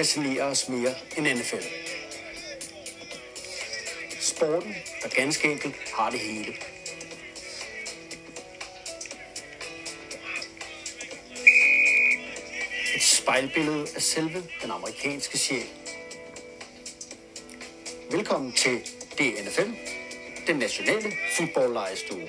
fascinerer os mere end NFL. Sporten, der ganske enkelt har det hele. Et spejlbillede af selve den amerikanske sjæl. Velkommen til DNFL, den nationale fodboldlejestue.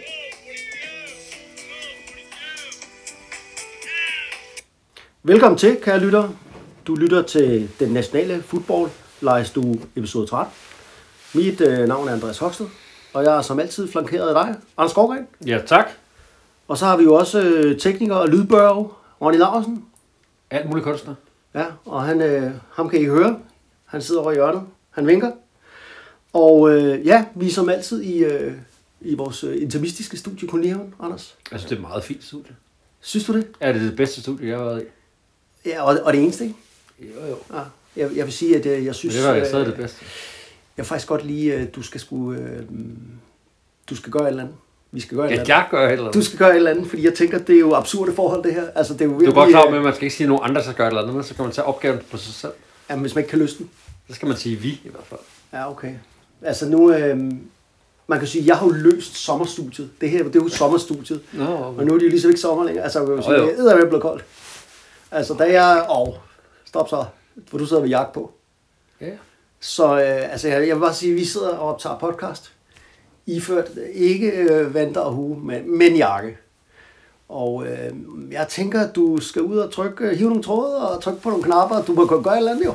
Velkommen til, kære lytter. Du lytter til den nationale fodbold lejestue episode 13. Mit øh, navn er Andreas Hoksted, og jeg er som altid flankeret af dig, Anders Skovgren. Ja, tak. Og så har vi jo også øh, tekniker og lydbørge, Ronny Larsen. Alt muligt kunstner. Ja, og han, øh, ham kan I høre. Han sidder over i hjørnet. Han vinker. Og øh, ja, vi er som altid i, øh, i vores øh, intimistiske studie Kolonihaven, Anders. Jeg synes, det er et meget fint studie. Synes du det? Er det det bedste studie, jeg har været i? Ja, og, og det eneste, ikke? Jo, jo. Ja, jeg, jeg vil sige, at øh, jeg synes... Men det var jeg øh, stadig det bedste. Jeg vil faktisk godt lige, at du skal skulle, øh, du skal gøre et eller andet. Vi skal gøre et eller andet. jeg gør heller Du skal gøre et eller andet, fordi jeg tænker, det er jo absurde forhold, det her. Altså, det er jo Du er virkelig, godt klar øh, at man skal ikke sige, at nogen andre skal gøre et eller andet, men så kan man tage opgaven på sig selv. Jamen, hvis man ikke kan løse den. Så skal man sige vi i hvert fald. Ja, okay. Altså nu, øh, man kan sige, jeg har jo løst sommerstudiet. Det her, det er jo sommerstudiet. Nå, Og nu er det jo ligesom ikke sommer længere. Altså, jeg jo sige, jo. det er blevet koldt. Altså, da jeg... Åh, oh, stop så. For du sidder med jagt på. Ja. Så øh, altså, jeg, jeg vil bare sige, at vi sidder og optager podcast. Iført ikke øh, vanter og hue, men, men jakke. Og øh, jeg tænker, at du skal ud og trykke, øh, hive nogle tråde og trykke på nogle knapper. Du må gøre et eller andet jo.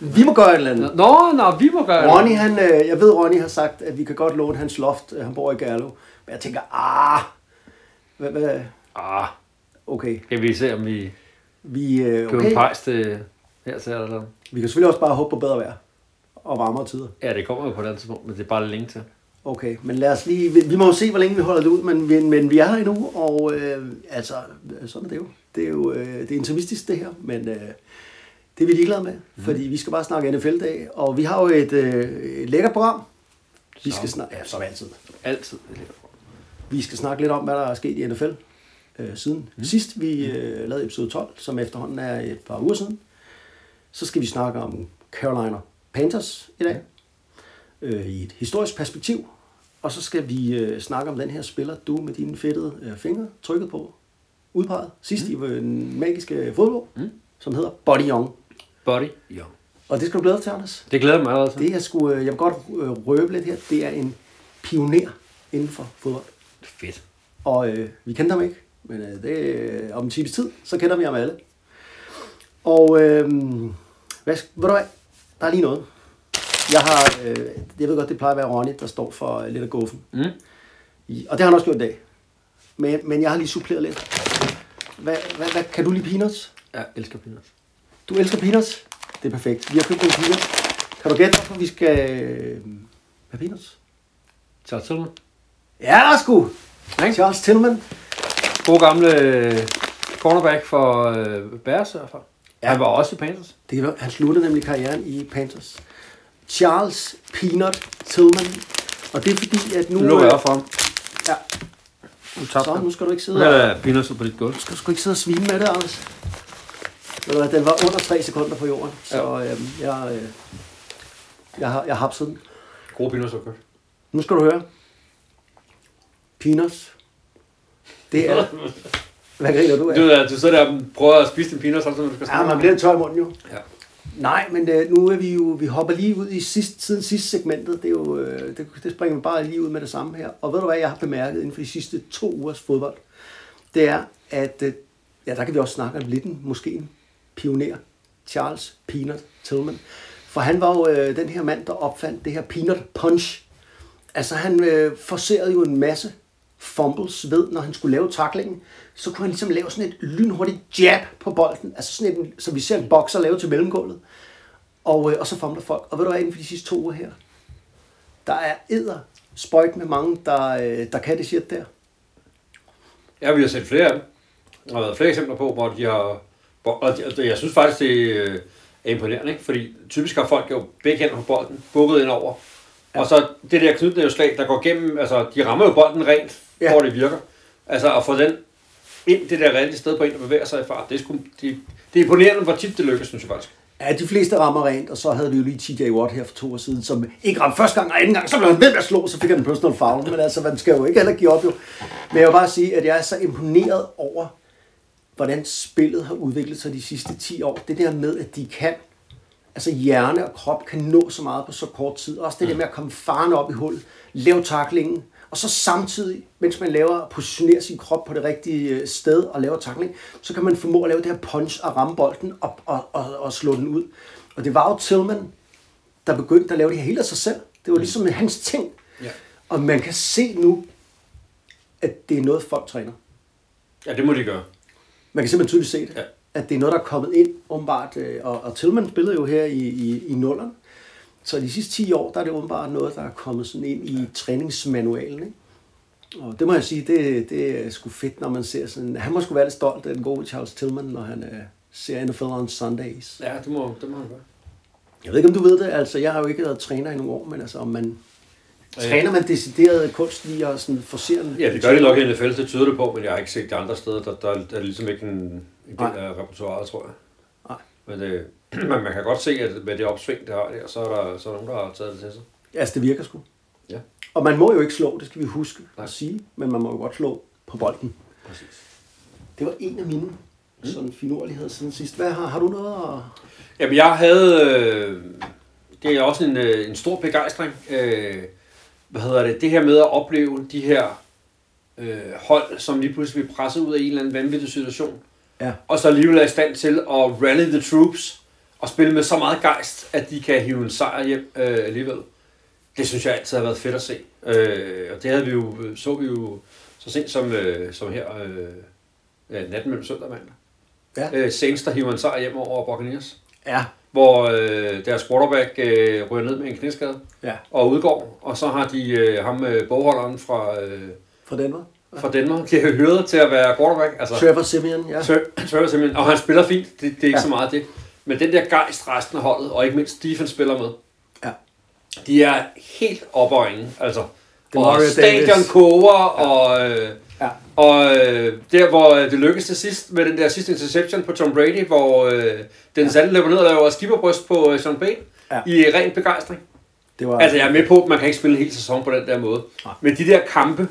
Vi må gøre et eller andet. Nå, nå, vi må gøre Ronny, han, øh, jeg ved, Ronny har sagt, at vi kan godt låne hans loft. Øh, Han bor i Gerlo. Men jeg tænker, ah, hvad, hvad, Ah, okay. kan vi se, om vi Vi, øh, okay. pejs til her til eller vi kan selvfølgelig også bare håbe på bedre vejr og varmere tider. Ja, det kommer jo på et andet tidspunkt, men det er bare længe til. Okay, men lad os lige... Vi, vi må jo se, hvor længe vi holder det ud, men, men, men vi er her endnu, og øh, altså, sådan er det jo. Det er jo øh, det er intimistisk, det her, men øh, det er vi ligeglade med, mm. fordi vi skal bare snakke NFL-dag, og vi har jo et, øh, et lækkert program. Vi Som- skal snakke, ja, som altid. Altid. Det ligger på. Vi skal snakke lidt om, hvad der er sket i NFL øh, siden mm. sidst vi øh, lavede episode 12, som efterhånden er et par uger siden. Så skal vi snakke om Carolina Panthers i dag, øh, i et historisk perspektiv. Og så skal vi øh, snakke om den her spiller, du med dine fedtede øh, fingre trykket på, udpeget sidst mm. i den magiske fodbold, mm. som hedder Buddy Young. Body. Ja. Og det skal du glæde dig til, Anders. Det glæder jeg mig allerede til. Det er sgu, øh, jeg vil godt øh, røbe lidt her, det er en pioner inden for fodbold. Fedt. Og øh, vi kendte ham ikke, men øh, det, øh, om en times tid, så kender vi ham alle. Og øh, hvad, ved du hvad, der er lige noget. Jeg har, øh, jeg ved godt, det plejer at være Ronny, der står for øh, lidt af guffen. Mm. I, og det har han også gjort i dag. Men, men jeg har lige suppleret lidt. Hvad, hvad, hvad, kan du lide peanuts? Jeg elsker peanuts. Du elsker peanuts? Det er perfekt. Vi har købt nogle peanuts. Kan du gætte, hvorfor vi skal øh, have peanuts? Charles Tillman. Ja, sgu! Charles Tillman. God gamle øh, cornerback for øh, Bears i hvert fald. Ja. Han var også i Panthers. Det var, han sluttede nemlig karrieren i Panthers. Charles Peanut Tillman. Og det er fordi, at nu... Nu lukker jeg øh, for ham. Ja, Nu tabte så nu skal du ikke sidde og... er der peanuts på dit gulv. Du skal sgu ikke sidde og svine med det, Anders. Ved du Den var under 3 sekunder på jorden, så øhm, jeg, øh, jeg, har, jeg hapset den. Gode peanuts købt. Nu skal du høre. Peanuts. Det er... Hvad griner du af? Du, øh, du sidder der og prøver at spise din peanuts, samtidig med, du skal Ja, snakke man bliver lidt tør i munden jo. Ja. Nej, men øh, nu er vi jo, vi hopper lige ud i sidst, siden sidste segmentet. Det, er jo, øh, det, det springer vi bare lige ud med det samme her. Og ved du hvad, jeg har bemærket inden for de sidste to ugers fodbold? Det er, at øh, ja, der kan vi også snakke om lidt en, måske en pioner. Charles Peanut Tillman. For han var jo øh, den her mand, der opfandt det her peanut punch. Altså han øh, forserede jo en masse fumbles ved, når han skulle lave taklingen, så kunne han ligesom lave sådan et lynhurtigt jab på bolden, altså sådan en, som vi ser en bokser lave til mellemgulvet, og, øh, og så fumler folk. Og ved du hvad, inden for de sidste to uger her, der er æder sprøjt med mange, der, øh, der kan det shit der. Ja, vi har set flere af dem. Der har været flere eksempler på, hvor de har... Hvor, og de- og jeg synes faktisk, det øh, er imponerende, ikke? Fordi typisk har folk jo begge hænder på bolden, bukket ind over. Ja. Og så det der knytnæveslag, der går gennem, altså de rammer jo bolden rent, Ja. hvor det virker. Altså at få den ind det der rigtige sted på en, der bevæger sig i fart, det er, sgu, det, det er imponerende, hvor tit det lykkes, synes jeg faktisk. Ja, de fleste rammer rent, og så havde vi jo lige TJ Watt her for to år siden, som ikke ramte første gang og anden gang, så blev han ved med at slå, så fik han en personal foul. Men altså, man skal jo ikke heller give op jo. Men jeg vil bare sige, at jeg er så imponeret over, hvordan spillet har udviklet sig de sidste 10 år. Det der med, at de kan, altså hjerne og krop kan nå så meget på så kort tid. Også det der med at komme farne op i hullet, lave taklingen, og så samtidig, mens man laver, positionerer sin krop på det rigtige øh, sted og laver takling, så kan man formå at lave det her punch og ramme bolden og, og, og, og slå den ud. Og det var jo Tillman, der begyndte at lave det her helt af sig selv. Det var ligesom hans ting. Ja. Og man kan se nu, at det er noget, folk træner. Ja, det må de gøre. Man kan simpelthen tydeligt se det. Ja. At det er noget, der er kommet ind, åbenbart. øh, Og, og Tillman spillede jo her i, i, i nullerne. Så de sidste 10 år, der er det åbenbart noget, der er kommet sådan ind i træningsmanualen. Ikke? Og det må jeg sige, det, det er sgu fedt, når man ser sådan... Han må sgu være lidt stolt af den gode Charles Tillman, når han øh, ser NFL on Sundays. Ja, det må, det må han gøre. Jeg ved ikke, om du ved det. Altså, jeg har jo ikke været træner i nogle år, men altså, om man... Træner man decideret kunst lige at sådan forcere den? Ja, det gør de nok i NFL, det tyder det på, men jeg har ikke set det andre steder. Der, der, der er ligesom ikke en, en del Nej. af repertoireet, tror jeg. Nej. Men, det, men man kan godt se, at med det opsving, der har der, så er der, så er der nogen, der har taget det til sig. Altså, det virker sgu. Ja, Og man må jo ikke slå, det skal vi huske Nej. at sige, men man må jo godt slå på bolden. præcis. Det var en af mine mm. sådan finurligheder siden sidst. Hvad har, har du noget at... Jamen, jeg havde... Øh, det er også en, øh, en stor begejstring. Øh, hvad hedder det? Det her med at opleve de her øh, hold, som lige pludselig bliver presset ud af en eller anden vanvittig situation. Ja. Og så alligevel er i stand til at rally the troops og spille med så meget gejst, at de kan hive en sejr hjem øh, alligevel. Det synes jeg altid har været fedt at se. Øh, og det havde vi jo, så vi jo så sent som, øh, som her øh, øh, natten mellem søndag og mandag. Ja. Øh, Saints, der hiver en sejr hjem over Buccaneers Ja. hvor øh, deres quarterback øh, ryger ned med en knæskade Ja. og udgår, og så har de øh, ham øh, bogholderen fra, øh, Fra Denver. fra Danmark, de har hyret til at være quarterback. Altså, Trevor Simeon, ja. Trevor simpelthen, og han spiller fint, det, det er ikke Ja. ja. så meget det. Men den der gejst resten af holdet, og ikke mindst defense spiller med, Ja. de er helt oppe. Altså, Demario og stadion Davis. koger, og, øh, Ja. og øh, der hvor det lykkedes til sidst, med den der sidste interception på Tom Brady, hvor øh, den sande løber ned og laver skipperbryst på øh, Sean Payne, Ja. i ren begejstring. Det var, Altså jeg er med på, at man kan ikke spille en hel sæson på den der måde. Nej. Men de der kampe,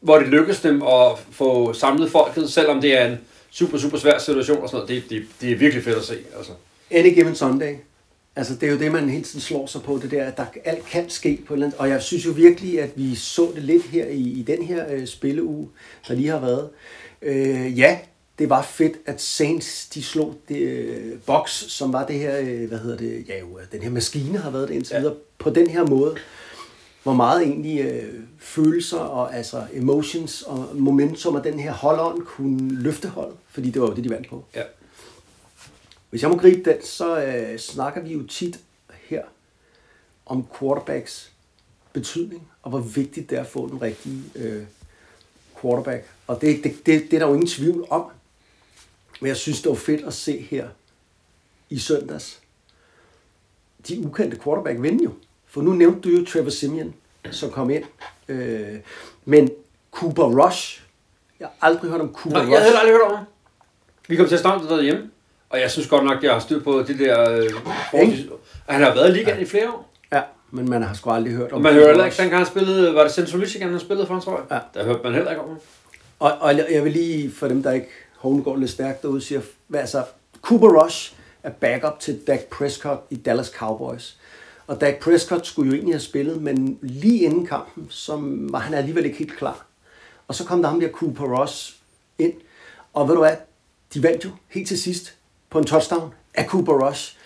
hvor det lykkes dem at få samlet folket, selvom det er en super, super svær situation og sådan noget, det, det, det er virkelig fedt at se. Altså. Any given Sunday. Altså, det er jo det, man hele tiden slår sig på, det der, at der alt kan ske på et eller andet. Og jeg synes jo virkelig, at vi så det lidt her i, i den her øh, spilleuge, der lige har været. Øh, ja, det var fedt, at Saints, de slog det øh, box, som var det her, øh, hvad hedder det, ja jo, den her maskine har været det indtil Ja. videre, på den her måde. Hvor meget egentlig øh, følelser og altså emotions og momentum og den her hold kunne løfte hold, fordi det var jo det, de vandt på. Ja. Hvis jeg må gribe den, så øh, snakker vi jo tit her om quarterbacks betydning, og hvor vigtigt det er at få den rigtige øh, quarterback. Og det, det, det, det er der jo ingen tvivl om. Men jeg synes, det var fedt at se her i søndags. De ukendte quarterback vinde jo. For nu nævnte du jo Trevor Simeon, som kom ind. Øh, men Cooper Rush, jeg har aldrig hørt om Cooper Nå, Rush. jeg havde aldrig hørt om ham. Vi kom til at snakke det derhjemme, og jeg synes godt nok, jeg har styr på det der... Øh, og han har været i ligaen i flere år. Ja, men man har sgu aldrig hørt om man hører heller ikke, dengang han spillede, var det Central Michigan, han spillede for, tror jeg? Ja. Der hørte man heller ikke om ham. Og, og jeg vil lige, for dem der ikke går lidt stærkt derude, siger, hvad altså, Cooper Rush er backup til Dak Prescott i Dallas Cowboys. Og Dak Prescott skulle jo egentlig have spillet, men lige inden kampen, så var han alligevel ikke helt klar. Og så kom der ham der Cooper Rush ind, og ved du hvad, de vandt jo helt til sidst på en touchdown af Cooper Rush.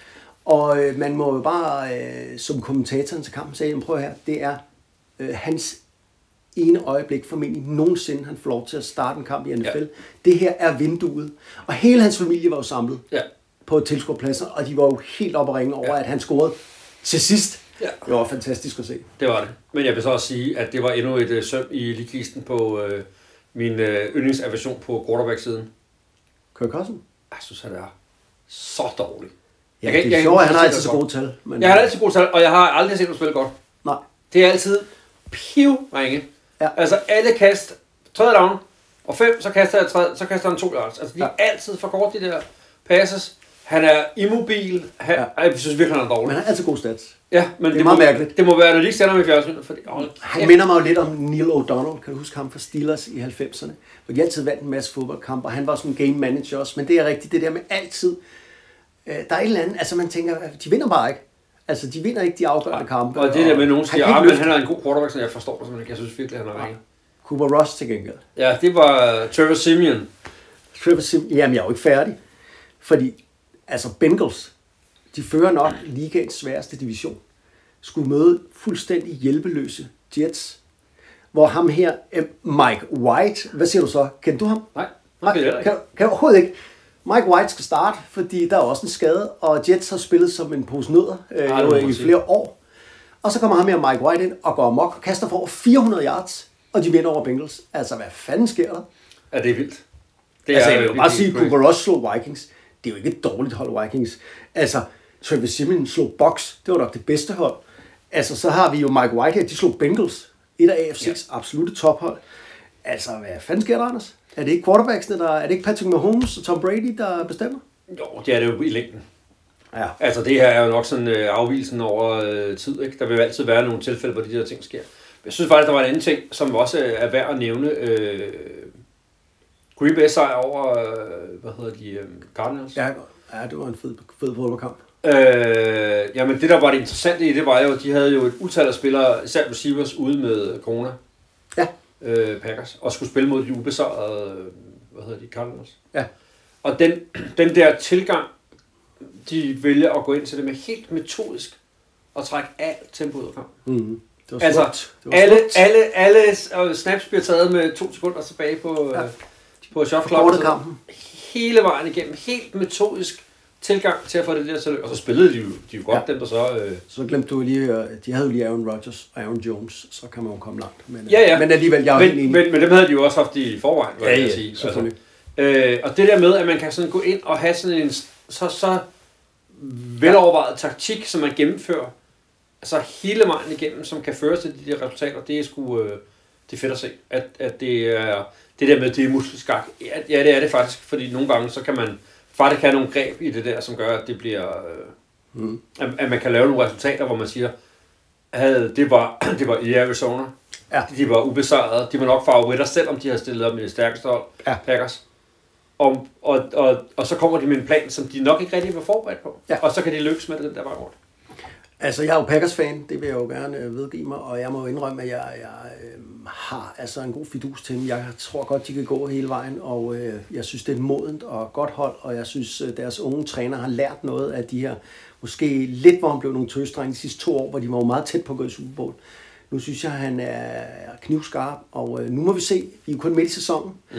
Og øh, man må jo bare, øh, som kommentatoren til kampen sagde, "Jamen, prøv her, det er øh, hans ene øjeblik formentlig nogensinde, han får lov til at starte en kamp i NFL. Ja. Det her er vinduet. Og hele hans familie var jo samlet Ja. på tilskuerpladser, og de var jo helt oppe at ringe over, ja. At han scorede til sidst. Ja. Det var fantastisk at se. Det var det. Men jeg vil så også sige, at det var endnu et øh, søm i ligkisten på øh, min øh, yndlingsaversion på quarterback-siden. Kirk Cousin? Jeg synes, han er så dårlig. Ja, Jeg kan det er sjovt, han har altid det så gode tal. Men, Jeg har altid gode tal, og jeg har aldrig set ham spille godt. Nej. Det er altid pivringe. Ja. Altså alle kast, tredje down, og fem, så kaster, jeg tredje, så kaster han to yards. Altså de er Ja. altid for kort, de der passes. Han er immobil. Han, Ja. Jeg synes virkelig, han er dårlig. Men han har altid gode stats. Ja, men Det er meget må, mærkeligt. Det må være, når de ikke sender ham i fjernsynet. Fordi, oh, Han minder mig jo lidt om Neil O'Donnell. Kan du huske ham fra Steelers i 90'erne? Hvor de altid vandt en masse fodboldkampe, og han var sådan en game manager også. Men det er rigtigt, det der med altid. Øh, der er et eller andet, altså man tænker, de vinder bare ikke. Altså, de vinder ikke de afgørende kampe. Og det der med, at nogen siger, kan at ikke han er en god quarterback, så jeg forstår det simpelthen ikke. Jeg synes virkelig, han er ringe. Cooper Ross til gengæld. Ja, det var Trevor Simeon. Trevor Sim, jamen jeg er jo ikke færdig. Fordi, altså Bengals, de fører nok ligaens sværeste division, skulle møde fuldstændig hjælpeløse Jets. Hvor ham her, Mike White, hvad siger du så? Kender du ham? Nej, er kan, ikke. kan du overhovedet ikke. Mike White skal starte, fordi der er også en skade, og Jets har spillet som en pose nødder øh, jo, i flere år. Og så kommer ham her, Mike White ind, og går amok og kaster for over 400 yards, og de vinder over Bengals. Altså, hvad fanden sker der? Ja, det er vildt. Det altså, jeg vil jo bare sige, at. Cooper Rush slog Vikings. Det er jo ikke et dårligt hold, Vikings. Altså, Travis Simeon slog Bucks. Det var nok det bedste hold. Altså, så har vi jo Mike Whitehead. De slog Bengals. Et af AFC's ja. absolute tophold. Altså, hvad fanden sker der, Anders? Er det ikke quarterbacksene, der... Er det ikke Patrick Mahomes og Tom Brady, der bestemmer? Jo, det er det jo i længden. Ja. Altså, det her er jo nok sådan øh, afvielsen over øh, tid, ikke? Der vil jo altid være nogle tilfælde, hvor de der ting sker. Jeg synes faktisk, der var en anden ting, som også er værd at nævne. Øh, Green Bay sejr over, øh, hvad hedder de, øh, Cardinals. Ja, ja, det var en fed, fed fodboldkamp. Øh, jamen det der var det interessante i det var jo, at de havde jo et utal af spillere, især receivers, ude med corona. Øh, Packers. Og skulle spille mod de ubesejrede, øh, hvad hedder de, Cardinals. Ja. Og den, den der tilgang, de vælger at gå ind til det med helt metodisk og trække alt tempo ud af kampen. Mm. Det var Altså, smukt. Det var alle, smukt. alle, alle øh, snaps bliver taget med to sekunder tilbage på, Ja. ja. på shot clock. Hele vejen igennem. Helt metodisk tilgang til at få det der til at. Og så spillede de jo, de jo godt, Ja. ja. dem der så... Øh, Så glemte du lige, øh, de havde jo lige Aaron Rodgers og Aaron Jones, så kan man jo komme langt. Men, øh, Ja, ja. men alligevel, jeg er men, men, men dem havde de jo også haft i forvejen, Ja, jeg ja, sige. selvfølgelig. øh, og det der med, at man kan sådan gå ind og have sådan en så, så velovervejet taktik, som man gennemfører, altså hele vejen igennem, som kan føre til de der resultater, det er sgu øh, det er fedt at se. At, at det er det der med, det er muskelskak. Ja, ja, det er det faktisk, fordi nogle gange, så kan man faktisk have nogle greb i det der, som gør, at det bliver... Øh, Mm. at, at man kan lave nogle resultater, hvor man siger, havde, det, var, det var i Arizona. Ja. De var ubesejrede. De var nok favoritter, selvom de havde stillet op med det stærkeste hold, Ja. Packers. Og, og, og, og så kommer de med en plan, som de nok ikke rigtig var forberedt på. Ja. Og så kan de lykkes med det den der vej rundt. Altså, jeg er jo Packers-fan, det vil jeg jo gerne øh, vedgive mig, og jeg må jo indrømme, at jeg, jeg øh, har altså en god fidus til dem. Jeg tror godt, de kan gå hele vejen, og øh, jeg synes, det er et modent og godt hold, og jeg synes, øh, deres unge træner har lært noget af de her, måske lidt, hvor han blev nogle tøsdrenge de sidste to år, hvor de var jo meget tæt på at gå i Super Bowl. Nu synes jeg, han er knivskarp, og øh, nu må vi se. Vi er jo kun midt i sæsonen. Mm.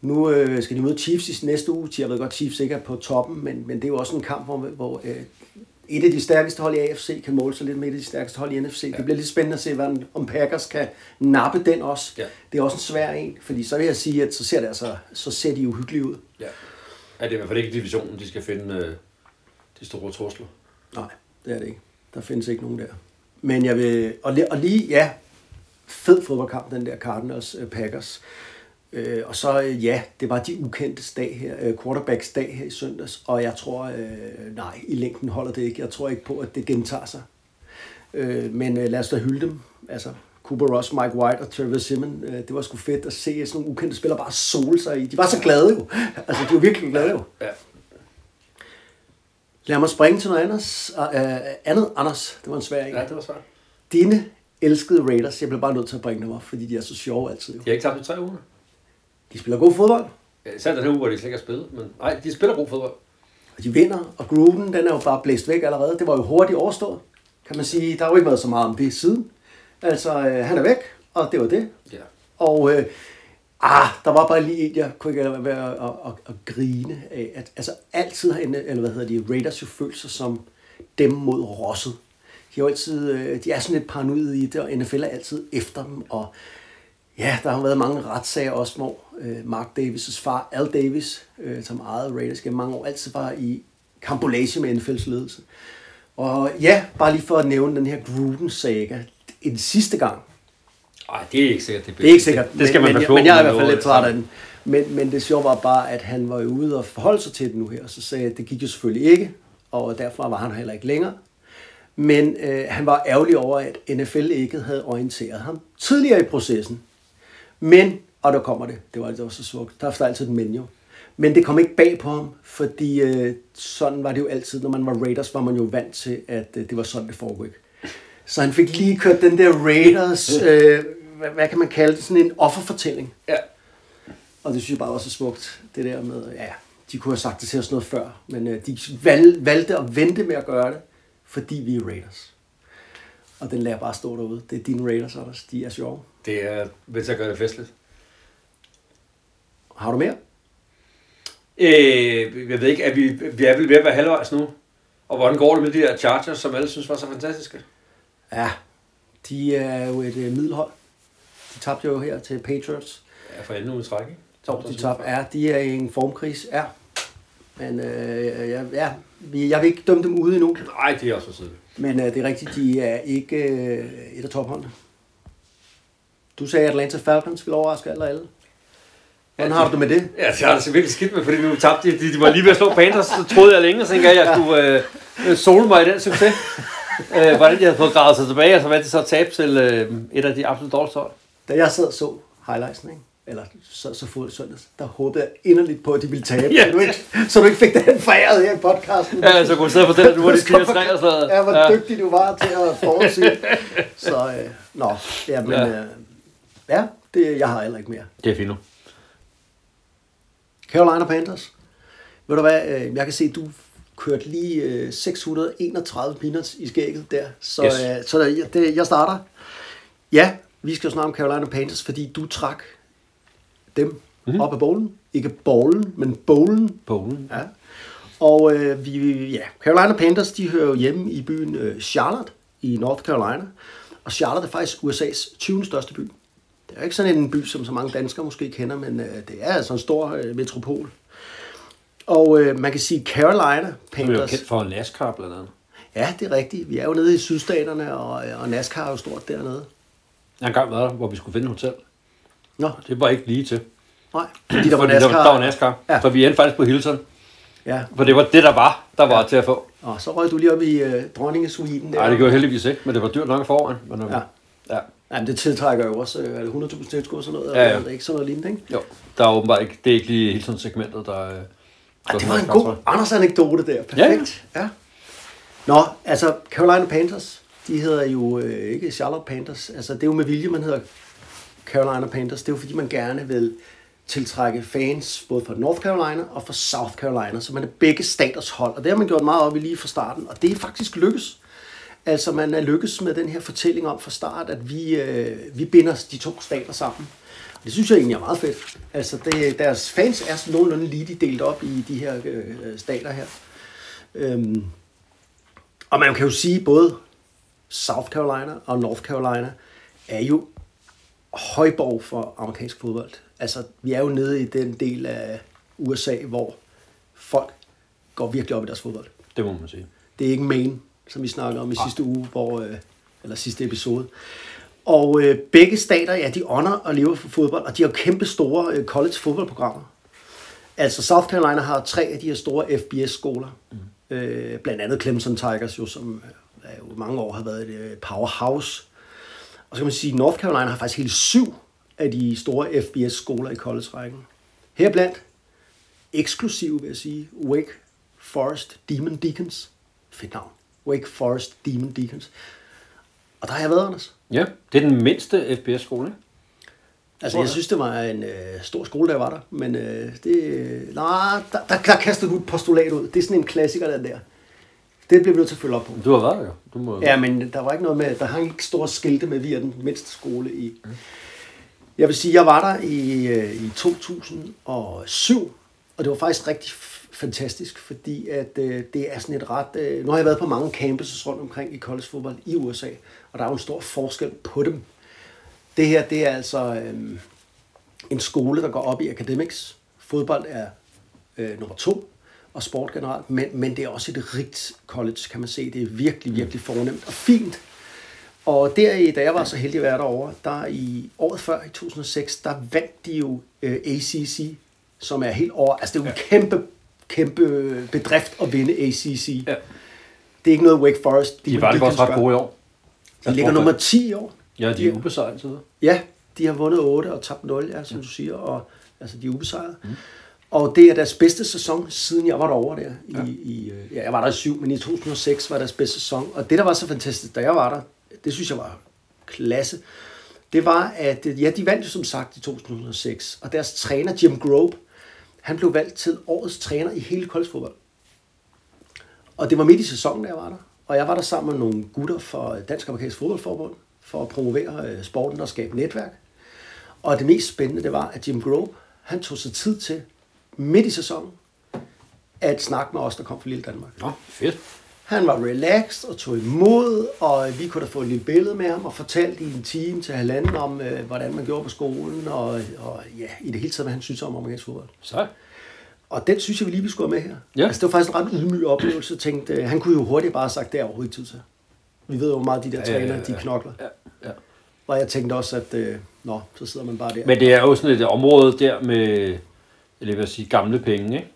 Nu øh, skal de møde Chiefs i næste uge. Jeg ved godt, Chiefs ikke er på toppen, men, men det er jo også en kamp, hvor, hvor øh, et af de stærkeste hold i AFC kan måle sig lidt med et af de stærkeste hold i NFC. Ja. Det bliver lidt spændende at se, hvordan, om Packers kan nappe den også. Ja. Det er også en svær en, fordi så vil jeg sige, at så ser, det altså, så ser de uhyggelige ud. Ja. ja det er i hvert fald ikke divisionen, de skal finde øh, de store trusler. Nej, det er det ikke. Der findes ikke nogen der. Men jeg vil... Og, li- og lige, ja, fed fodboldkamp, den der Cardinals øh, Packers. Øh, og så, øh, ja, det var de ukendte dag her, øh, quarterbacks dag her i søndags, og jeg tror, øh, nej, i længden holder det ikke. Jeg tror ikke på, at det gentager sig. Øh, men øh, lad os da hylde dem. Altså, Cooper Ross, Mike White og Trevor Simon, øh, det var sgu fedt at se sådan nogle ukendte spillere bare sole sig i. De var så glade jo. Altså, de var virkelig glade jo. Ja. Lad mig springe til noget andet. Uh, andet, Anders, det var en svær en. ja, det var svært. Dine elskede Raiders, jeg bliver bare nødt til at bringe dem op, fordi de er så sjove altid. Jo. De har ikke tabt i tre uger. De spiller god fodbold, Ja, Især den her uge, hvor de slet ikke har spillet. Men nej, de spiller god fodbold. og de vinder, og grooven, den er jo bare blæst væk allerede. Det var jo hurtigt overstået, kan man sige. Der har jo ikke været så meget om det siden. Altså, øh, han er væk, og det var det. Ja. Og øh, ah, der var bare lige et, jeg kunne ikke lade være at, at, at, grine af, at altså, altid har, eller hvad hedder de, Raiders jo følt sig som dem mod rosset. De er altid, øh, de er sådan lidt paranoide i det, og NFL er altid efter dem, og ja, der har været mange retssager også, hvor øh, Mark Davis' far, Al Davis, øh, som ejede Raiders gennem mange år, altid var i kampolage med NFL's ledelse. Og ja, bare lige for at nævne den her Gruden-saga, en sidste gang, Ej, det er ikke sikkert, det det er ikke sikkert, Det skal man men, men, jeg er i hvert fald lidt træt af den. Men, men det sjove var bare, at han var ude og forholde sig til det nu her, og så sagde at det gik jo selvfølgelig ikke, og derfor var han heller ikke længere. Men øh, han var ærgerlig over, at NFL ikke havde orienteret ham tidligere i processen. Men, og der kommer det, det var, det var så smukt, der er altid et men jo. Men det kom ikke bag på ham, fordi øh, sådan var det jo altid, når man var Raiders, var man jo vant til, at øh, det var sådan, det foregik. Så han fik lige kørt den der Raiders, øh, hvad, hvad kan man kalde det, sådan en offerfortælling. Ja. Og det synes jeg bare var så smukt, det der med, ja, de kunne have sagt det til os noget før, men øh, de valg, valgte at vente med at gøre det, fordi vi er Raiders. Og den lader bare stå derude. Det er dine Raiders, Anders. De er sjove. Det er til at gøre det festligt. Har du mere? Øh, jeg ved ikke, er vi, vi er vel ved at være halvvejs nu? Og hvordan går det med de der Chargers, som alle synes var så fantastiske? Ja, de er jo et øh, middelhold. De tabte jo her til Patriots. Ja, for endnu en træk, ikke? Så de tabte. Ja, de er i en formkris. Ja. Men øh, ja, ja, vi- jeg vil ikke dømme dem ude endnu. Nej, det er også for tidligt. Men øh, det er rigtigt, de er ikke øh, et af topholdene. Du sagde, at Atlanta Falcons ville overraske alle og alle. Hvordan har du det med det? Ja, det har det virkelig skidt med, fordi nu tabte de. De, de var lige ved at slå Panthers, så troede jeg længe, og så tænkte jeg, at jeg skulle øh, sole mig i den succes. Øh, hvordan de havde fået gravet sig tilbage, og så valgte de så at tabe til øh, et af de absolut dårligste hold. Da jeg sad og så highlightsen, ikke? eller så, så fod søndags, der håbede jeg inderligt på, at de ville tabe, Ja. så, du ikke, så du ikke fik den foræret her i podcasten. Ja, så kunne jeg sidde og fortælle, at nu var de skal 4 3 og sådan. Ja, hvor Ja. dygtig du var til at forudse. Så, øh, nå, ja, men, ja. Øh, ja det, jeg har heller ikke mere. Det er fint nu. Carolina Panthers. Ved du hvad, øh, jeg kan se, at du kørte lige øh, 631 peanuts i skægget der. Så, Yes. øh, så der, det, jeg starter. Ja, vi skal jo snakke om Carolina Panthers, fordi du trak dem Mhm. mm-hmm. op af bowlen. Ikke bowlen, men bowlen. Polen. Ja. Og øh, vi, ja, Carolina Panthers, de hører jo hjemme i byen øh, Charlotte i North Carolina. Og Charlotte er faktisk USA's 20. største by. Det er ikke sådan en by, som så mange danskere måske kender, men øh, det er altså en stor øh, metropol. Og øh, man kan sige, Carolina Du er jo Panthers... kendt for NASCAR blandt andet. Ja, det er rigtigt. Vi er jo nede i sydstaterne, og, øh, og NASCAR er jo stort dernede. Jeg har engang været der, hvor vi skulle finde et hotel. Nå, Det var ikke lige til. nej. Fordi der var Fordi NASCAR. Der, der var NASCAR. Ja. Ja. Så vi endte faktisk på Hilton. Ja, For det var det, der var, der var ja. til at få. og så røg du lige op i øh, dronningesuiten der. Nej, det gjorde jeg heldigvis ikke, men det var dyrt nok i forvejen. Men, Ja. ja. Jamen, det tiltrækker jo også, øh, er det 100.000 tilskud og sådan noget? Ja, ja. eller Ikke sådan noget lignende, ikke? Jo, der er åbenbart ikke, det er ikke lige Hilton-segmentet, der... øh, Ej, går det var en god tror jeg. Anders anekdote der. Perfekt. Ja, ja. Nå, altså Carolina Panthers, de hedder jo øh, ikke Charlotte Panthers. Altså det er jo med vilje, man hedder Carolina Panthers. Det er jo fordi, man gerne vil tiltrække fans både fra North Carolina og fra South Carolina, så man er begge staters hold. Og det har man gjort meget op i lige fra starten, og det er faktisk lykkes. Altså man er lykkes med den her fortælling om fra start, at vi, øh, vi binder de to stater sammen. Og det synes jeg egentlig er meget fedt. Altså det, deres fans er sådan nogenlunde lige delt op i de her øh, stater her. Øhm, og man kan jo sige, både South Carolina og North Carolina er jo højborg for amerikansk fodbold. Altså, vi er jo nede i den del af USA, hvor folk går virkelig op i deres fodbold. Det må man sige. Det er ikke Maine, som vi snakkede om i sidste uge, hvor, øh, eller sidste episode. Og øh, begge stater, ja, de ånder og lever for fodbold, og de har kæmpe store øh, college fodboldprogrammer. Altså South Carolina har tre af de her store FBS-skoler. Mm. Øh, blandt andet Clemson Tigers, jo, som øh, jo mange år har været et øh, powerhouse. Og så kan man sige, at North Carolina har faktisk hele syv af de store FBS-skoler i college-rækken. Herblandt eksklusiv, vil jeg sige, Wake Forest Demon Deacons. Fedt navn. Wake Forest Demon Deacons. Og der har jeg været, Anders. Ja, det er den mindste FBS-skole, ikke? Altså, jeg synes, det var en øh, stor skole, der var der. Men øh, det... Nej, der, der, der kaster du et postulat ud. Det er sådan en klassiker, den der. Det bliver vi nødt til at følge op på. Du har været der jo. Du må... Ja, men der var ikke noget med... Der hang ikke store skilte med, vi er den mindste skole i... Jeg vil sige, jeg var der i, øh, i 2007, og det var faktisk rigtig fantastisk, fordi at øh, det er sådan et ret... Øh, nu har jeg været på mange campuses rundt omkring i college fodbold i USA, og der er jo en stor forskel på dem. Det her, det er altså øh, en skole, der går op i academics. Fodbold er øh, nummer to, og sport generelt, men, men det er også et rigt college, kan man se. Det er virkelig, virkelig fornemt og fint. Og der, i- da jeg var så heldig at være derovre, der i året før, i 2006, der vandt de jo øh, ACC, som er helt over... Altså, det er jo en kæmpe, kæmpe bedrift at vinde ACC. Ja. Det er ikke noget Wake Forest. De var det faktisk ret gode i år. De ligger nummer 10 i år. Ja, de er ubesejret. Ja, de har vundet 8 og tabt 0, ja, som du siger, og altså de er ubesejret. Mm. Og det er deres bedste sæson, siden jeg var derovre der. I, ja. I, øh, ja, jeg var der i syv, men i 2006 var deres bedste sæson. Og det, der var så fantastisk, da jeg var der, det synes jeg var klasse, det var, at øh, ja, de vandt jo som sagt i 2006, og deres træner, Jim Grobe, han blev valgt til årets træner i hele koldfodbold. Og det var midt i sæsonen, da jeg var der. Og jeg var der sammen med nogle gutter fra Dansk Amerikansk Fodboldforbund for at promovere øh, sporten og skabe netværk. Og det mest spændende, det var, at Jim Grove, han tog sig tid til, midt i sæsonen, at snakke med os, der kom fra Lille Danmark. Nå, fedt. Han var relaxed og tog imod, og vi kunne da få et lille billede med ham og fortalte i en time til halvanden om, øh, hvordan man gjorde på skolen, og, og ja, i det hele taget, hvad han synes om amerikansk fodbold. Så. Og den synes jeg, vi lige vi skulle have med her. Ja. Altså, det var faktisk en ret ydmyg oplevelse. Jeg tænkte, øh, han kunne jo hurtigt bare have sagt, det er overhovedet tid til. Vi ved jo, hvor meget de der Ja, træner, ja, ja. de knokler. Ja, ja. Og jeg tænkte også, at øh, nå, så sidder man bare der. Men det er jo sådan et område der med, eller vil jeg sige, gamle penge, ikke?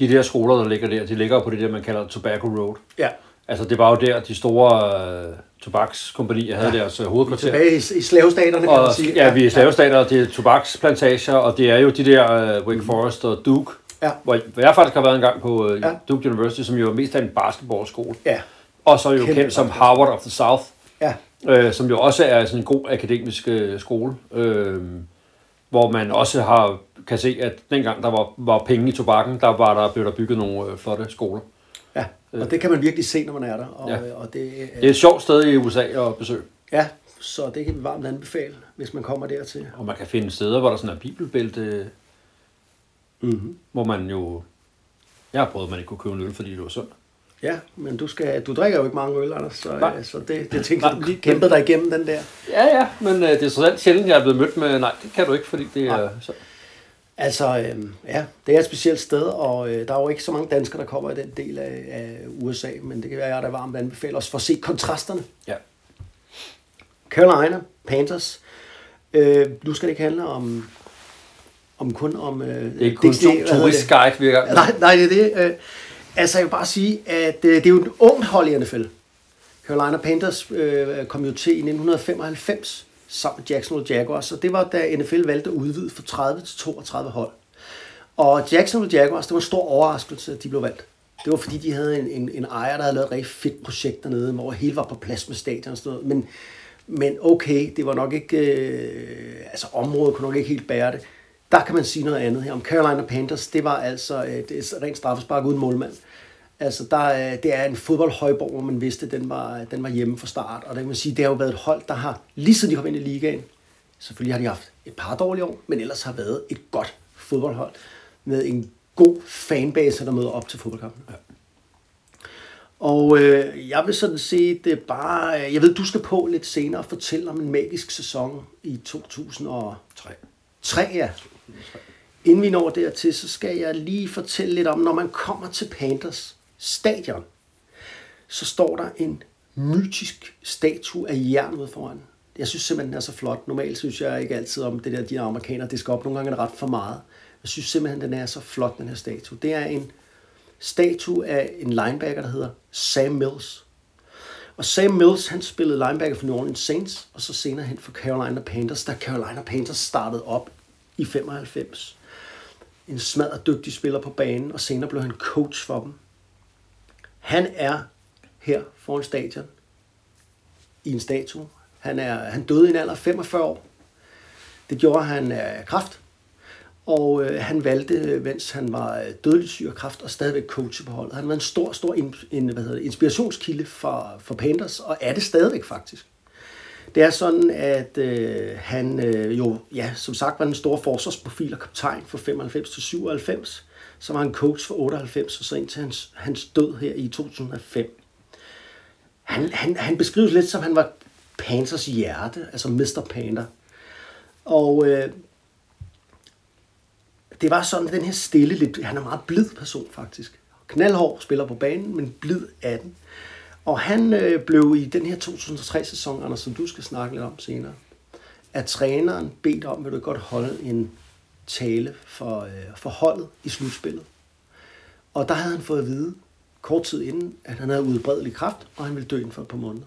De der skoler, der ligger der, de ligger på det der, man kalder Tobacco Road. Ja, Altså, det var jo der, de store øh, tobakskompanier havde Ja. deres øh, hovedkvarter. tilbage i, i slavestaterne, kan Og, man sige. ja, vi er slavestater, og det er tobaksplantager, og det er jo de der uh, Wake Forest og Duke, Ja. hvor hvor jeg faktisk har været en gang på uh, Ja. Duke University, som jo er mest af en basketballskole. Ja, Og så er jo Kæmpe kendt som. Harvard of the South, ja, øh, som jo også er sådan en god akademisk øh, skole, øh, hvor man også har kan se, at dengang der var, var penge i tobakken, der var der, blev der bygget nogle øh, flotte skoler. ja. Og det kan man virkelig se, når man er der. Og, Ja. ja. og det, øh, Det er et sjovt sted i USA at besøge, ja, så det kan vi varmt anbefale, hvis man kommer dertil. og man kan finde steder, hvor der sådan er bibelbælte, Mm-hmm. hvor man jo... Jeg har prøvet, at man ikke kunne købe en øl, fordi det var søndag. Ja, men du, skal, du drikker jo ikke mange øl, Anders, så, Nej. øh, så det, det tænker jeg, Nej, du lige- kæmpede dig igennem den der. Ja, ja, men øh, det er så sjældent, jeg er blevet mødt med, nej, det kan du ikke, fordi det er... Så. Altså, øh, ja, det er et specielt sted, og øh, der er jo ikke så mange danskere, der kommer i den del af, af USA, men det kan være, at jeg er der varmt anbefaler os for at se kontrasterne. Ja. Carolina Panthers. Øh, nu skal det ikke handle om, om kun om... Øh, Det er ikke kun turistguide, vi er i gang med. Nej, nej, det er det. Øh, altså, jeg vil bare sige, at øh, det er jo et ungt hold i NFL. Carolina Panthers øh, kom jo til i 1995 sammen med Jacksonville Jaguars, og det var da NFL valgte at udvide fra 30 til 32 hold. Og Jacksonville Jaguars, det var en stor overraskelse, at de blev valgt. Det var fordi, de havde en, en, en ejer, der havde lavet et rigtig fedt projekt dernede, hvor hele var på plads med stadion og sådan noget. Men, men okay, det var nok ikke, øh, altså området kunne nok ikke helt bære det. Der kan man sige noget andet her. Om Carolina Panthers, det var altså et, et rent straffespark uden målmand. Altså, der, øh, det er en fodboldhøjborg, hvor man vidste, at den var, den var hjemme fra start. Og det kan man sige, det har jo været et hold, der har, lige siden de kom ind i ligaen, selvfølgelig har de haft et par dårlige år, men ellers har været et godt fodboldhold med en god fanbase, der møder op til fodboldkampen. Ja. Og øh, jeg vil sådan set øh, bare... øh, Jeg ved, du skal på lidt senere og fortælle om en magisk sæson i 2003. 3, ja. Inden vi når dertil, så skal jeg lige fortælle lidt om, når man kommer til Panthers stadion, så står der en mytisk statue af jern ude foran. Jeg synes simpelthen, den er så flot. Normalt synes jeg ikke altid om det der, de amerikanere, det skal op. Nogle gange er det ret for meget. Jeg synes simpelthen, den er så flot, den her statue. Det er en statue af en linebacker, der hedder Sam Mills. Og Sam Mills, han spillede linebacker for New Orleans Saints, og så senere hen for Carolina Panthers, da Carolina Panthers startede op i 95. En smadret dygtig spiller på banen, og senere blev han coach for dem. Han er her foran stadion i en statue. Han, er, han døde i en alder af 45 år. Det gjorde han af kraft. Og øh, han valgte, øh, mens han var øh, dødelig syg af kraft, og stadigvæk coach på holdet. Han var en stor, stor in, en, hvad hedder det, inspirationskilde for, for Panthers, og er det stadigvæk faktisk. Det er sådan, at øh, han øh, jo, ja, som sagt, var den store forsvarsprofil og kaptajn fra 95 til 97. Så var han coach for 98, og så indtil hans, hans død her i 2005. Han, han, han beskrives lidt som, han var Panthers hjerte, altså Mr. Panther. Og øh, det var sådan, den her stille, lidt, han er en meget blid person faktisk. Knaldhård spiller på banen, men blid af den. Og han øh, blev i den her 2003-sæson, Anders, som du skal snakke lidt om senere, at træneren bedt om, vil du godt holde en tale for, øh, for holdet i slutspillet. Og der havde han fået at vide, kort tid inden, at han havde udbredelig kraft, og han ville dø inden for et par måneder.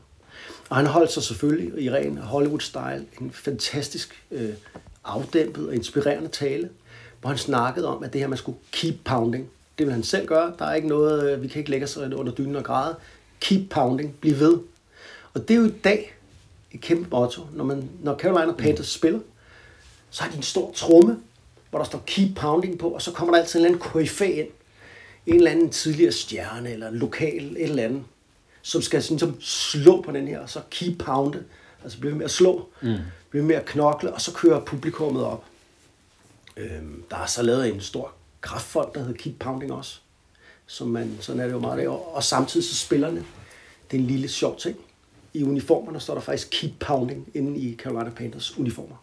Og han holdt sig selvfølgelig i ren Hollywood-style en fantastisk øh, afdæmpet og inspirerende tale, hvor han snakkede om, at det her, man skulle keep pounding. Det vil han selv gøre. Der er ikke noget, øh, vi kan ikke lægge os under dynen og græde. Keep pounding. Bliv ved. Og det er jo i dag et kæmpe motto. Når, man, når Carolina Panthers spiller, så har de en stor tromme, hvor der står keep pounding på, og så kommer der altid en eller anden koryfæ ind. En eller anden tidligere stjerne, eller lokal, et eller andet, som skal sådan, som slå på den her, og så keep pounde. Altså blive med at slå, mm. blive med at knokle, og så kører publikummet op. Øhm, der er så lavet en stor kraftfond, der hedder Keep Pounding også. Som man, sådan er det jo meget. Og, og samtidig så spillerne, det er en lille sjov ting. I uniformerne står der faktisk Keep Pounding inde i Carolina Panthers uniformer.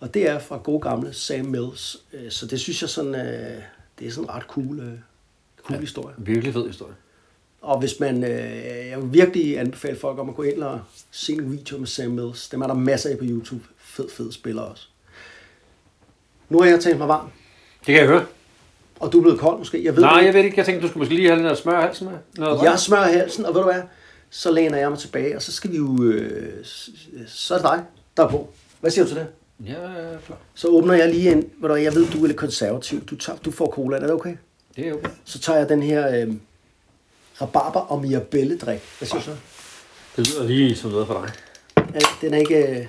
Og det er fra gode gamle Sam Mills. Øh, Så det synes jeg sådan, øh, det er sådan en ret cool, øh, cool ja. historie. Virkelig fed historie. Og hvis man, jeg vil virkelig anbefale folk om at gå ind og se en video med Sam Mills. Dem er der masser af på YouTube. Fed, fed spiller også. Nu har jeg talt mig varm, Det kan jeg høre. og du er blevet kold måske. Jeg ved Nej, det jeg ved ikke. Jeg tænkte, du skulle måske lige have der smør i halsen med. Noget Jeg smører halsen, og ved du hvad? Så læner jeg mig tilbage, og så skal vi jo... Øh, så er det dig, der er på. Hvad siger du til det? Ja, klar. Så åbner jeg lige en... Hvad, jeg ved, du er lidt konservativ. Du, tager, du får cola, er det okay? Det er okay. Så tager jeg den her øh, rabarber og mirabelle-drik. Hvad siger du så? Det lyder lige som noget for dig. Ja, den er ikke... Øh,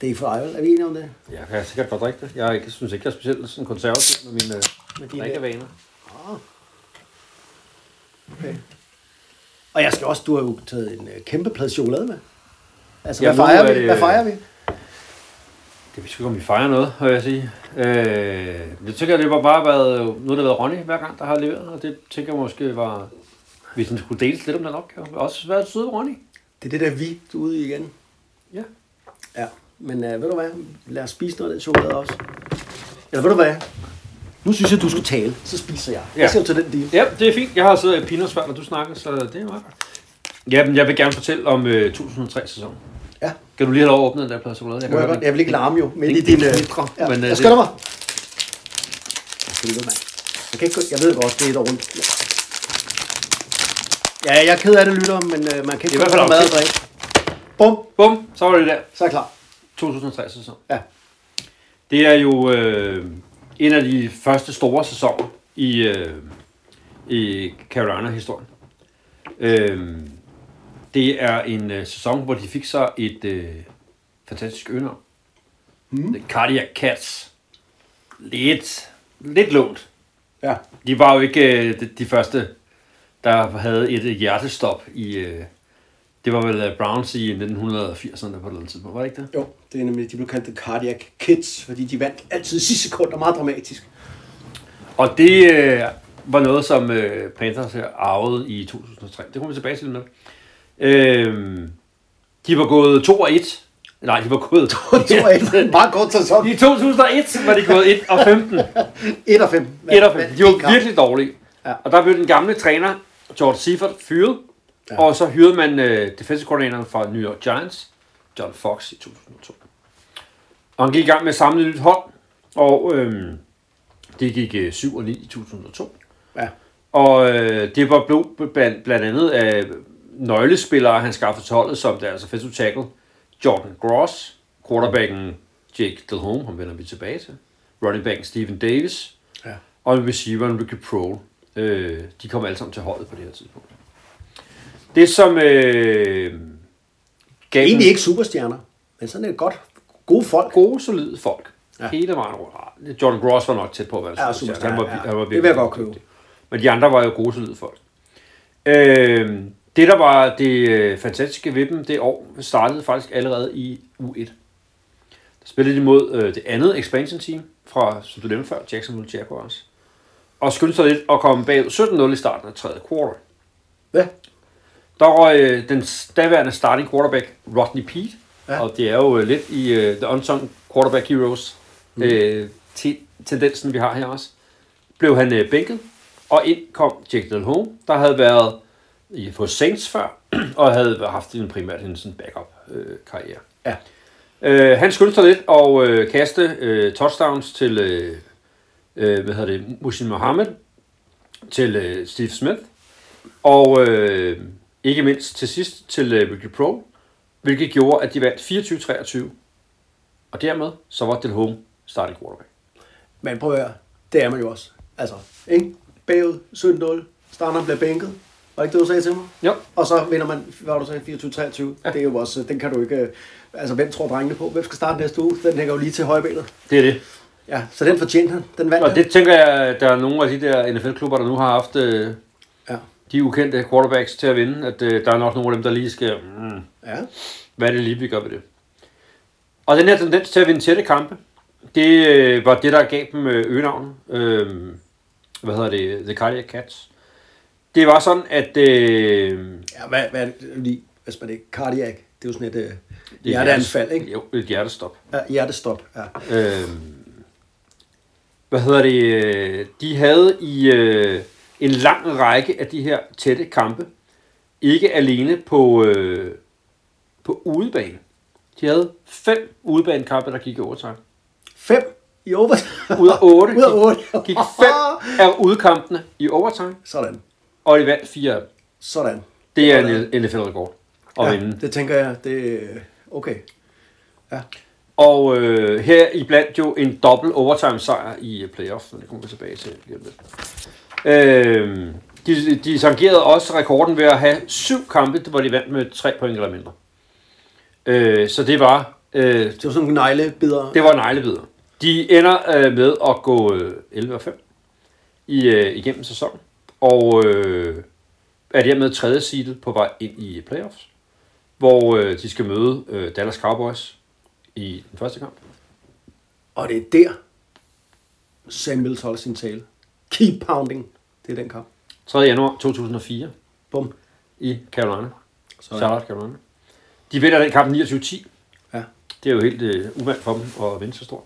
det er for dig, vel? Er vi enige om det? Jeg kan sikkert godt drikke det. Jeg ikke, synes ikke, jeg er specielt sådan konservativ med mine Med med dine- drikkevaner. Ah. Okay. Og jeg skal også... Du har jo taget en øh, kæmpe plade chokolade med. Altså, Ja, hvad fejrer er vi? det- Hvad fejrer vi? Det er ikke, om vi fejrer noget, vil jeg sige. Øh, det tænker jeg, det var bare været, nu har det været Ronny hver gang, der har leveret, og det tænker jeg måske var, hvis den skulle deles lidt om den opgave. Også været søde Ronny. Det er det der vi, du er ude i igen. Ja. Ja, men øh, ved du hvad? Lad os spise noget af den chokolade også. Eller ved du hvad? Nu synes jeg, du skal tale. Så spiser jeg. Ja. Jeg ser til den deal. Ja, det er fint. Jeg har siddet i før, når du snakker, så det er meget godt. Ja, men jeg vil gerne fortælle om øh, 2003-sæsonen. Ja. Kan du lige have lov at åbne den der chokolade? Må jeg, godt? jeg vil ikke larme jo, men Det- det er din... det Øh, knitrer, ja. men, jeg det- skynder mig. Jeg, mand. jeg, kan ikke, jeg ved godt, det er et rundt. Ja, jeg er ked af det, lytter, men øh, man kan ikke i få mad og drikke. Bum, Bum, så var det der. så er jeg klar. 2003-sæson. Ja. Det er jo øh, en af de første store sæsoner i, øh, i Carolina-historien. Øh, det er en øh, sæson, hvor de fik så et øh, fantastisk øgenavn. Mm. The Cardiac Cats. Lidt, lidt lånt. Ja. De var jo ikke øh, de, de første, der havde et hjertestop i... Øh, det var vel øh, Browns i 1980'erne på det tidspunkt, var det ikke det? Jo, det er nemlig, de blev kaldt The Cardiac Kids, fordi de vandt altid i sidste sekund, og meget dramatisk. Og det øh, var noget, som øh, Panthers her arvede i 2003. Det kommer vi tilbage til med. Øh, de var gået 2 og 1. Nej, de var gået... 2 og 1. Meget kort sæson. I 2001 var de gået 1 og 15. 1 og 5. 1 og 15. De var virkelig dårlige. Ja. Og der blev den gamle træner, George Seifert, fyret. Ja. Og så hyrede man øh, defensive coordinatoren fra New York Giants, John Fox, i 2002. Og han gik i gang med at samle et nyt hold, og øh, det gik øh, 7 og 9 i 2002. Ja. Og øh, det var blev blandt, blandt andet af nøglespillere, han skaffede til holdet, som deres offensive tackle, Jordan Gross, quarterbacken Jake Delhomme, ham vender vi tilbage til, running backen Stephen Davis, Ja. og receiveren Ricky Prohl. Øh, de kom alle sammen til holdet på det her tidspunkt. Det som øh, gav Egentlig ikke superstjerner, men sådan er godt. Gode folk. gode, solide folk. Ja. Ja. Hele vejen rundt. Jordan Gross var nok tæt på at være Ja, superstjerne. superstjerne, han var, ja. han var Det vil jeg godt købe. Men de andre var jo gode, solide folk. Øh, det, der var det øh, fantastiske ved dem det år, startede faktisk allerede i U1. Der spillede de mod øh, det andet expansion team fra, som du nævnte før, Jacksonville Jaguars. Og skyndte sig lidt at komme bagud 17-0 i starten af tredje quarter. Ja. Der røg øh, den daværende starting quarterback, Rodney Pete, Ja. og det er jo øh, lidt i øh, The Unsung Quarterback Heroes mm. øh, te- tendensen, vi har her også. Blev han øh, bænket, og ind kom Jake Delhomme, der havde været i, på Saints før, og havde haft en primært en sådan backup-karriere. Ja. Øh, han skyldte sig lidt og øh, kaste øh, touchdowns til, øh, øh, hvad hedder det, Musin Mohammed, til øh, Steve Smith, og øh, ikke mindst til sidst til øh, Ricky Pro, hvilket gjorde, at de vandt 24-23. Og dermed, så var Del Home starting quarterback. Men prøv at høre, det er man jo også. Altså, ikke? Bagud, 17-0, starteren bliver bænket. Var ikke det, du sagde til mig? Jo. Og så vinder man, hvad var du sagde, 24-23. Ja. Det er jo også, den kan du ikke... Altså, hvem tror drengene på? Hvem skal starte næste uge? Den hænger jo lige til højbenet. Det er det. Ja, så den fortjente han. Den vandt Og han. det tænker jeg, at der er nogle af de der NFL-klubber, der nu har haft øh, Ja. de ukendte quarterbacks til at vinde, at øh, der er nok nogle af dem, der lige skal, mm, Ja. hvad er det lige, vi gør ved det. Og den her tendens til at vinde tætte kampe, det øh, var det, der gav dem øgenavnet. Øh, hvad hedder det? The Cardiac Cats. Det var sådan, at... Øh, Ja, hvad, hvad det lige? Hvis man ikke cardiac, det er jo sådan et øh, det er hjerteanfald, ikke? Jo, et hjertestop. Ja, hjertestop, ja. Øh, hvad hedder det? De havde i øh, en lang række af de her tætte kampe, ikke alene på, øh, på udebane. De havde fem udebanekampe, der gik i overtime. Fem i over. Ud af otte Ud af otte. gik, gik fem af udkampene i overtime, Sådan. Og de vandt fire af dem. Sådan. Det er en NFL-rekord at ja, vinde. det tænker jeg, det er okay. Ja. Og øh, her i blandt jo en dobbelt overtime sejr i øh, playoff, det kommer vi tilbage til. Øh, de, de tangerede også rekorden ved at have syv kampe, hvor de vandt med tre point eller mindre. Øh, så det var, øh, Det var sådan nogle neglebider. det var neglebider. De ender øh, med at gå øh, 11 og 5 i, øh, igennem sæsonen, og øh, er dermed tredje seedet på vej ind i playoffs, hvor øh, de skal møde øh, Dallas Cowboys i den første kamp. Og det er der, Sam Mills holder sin tale. Keep pounding. Det er den kamp. 3. januar 2004 Bum. i Carolina. Sådan. Charlotte, Carolina. De vinder den kamp 29-10. Ja. Det er jo helt øh, uvandt for dem at vinde så stort.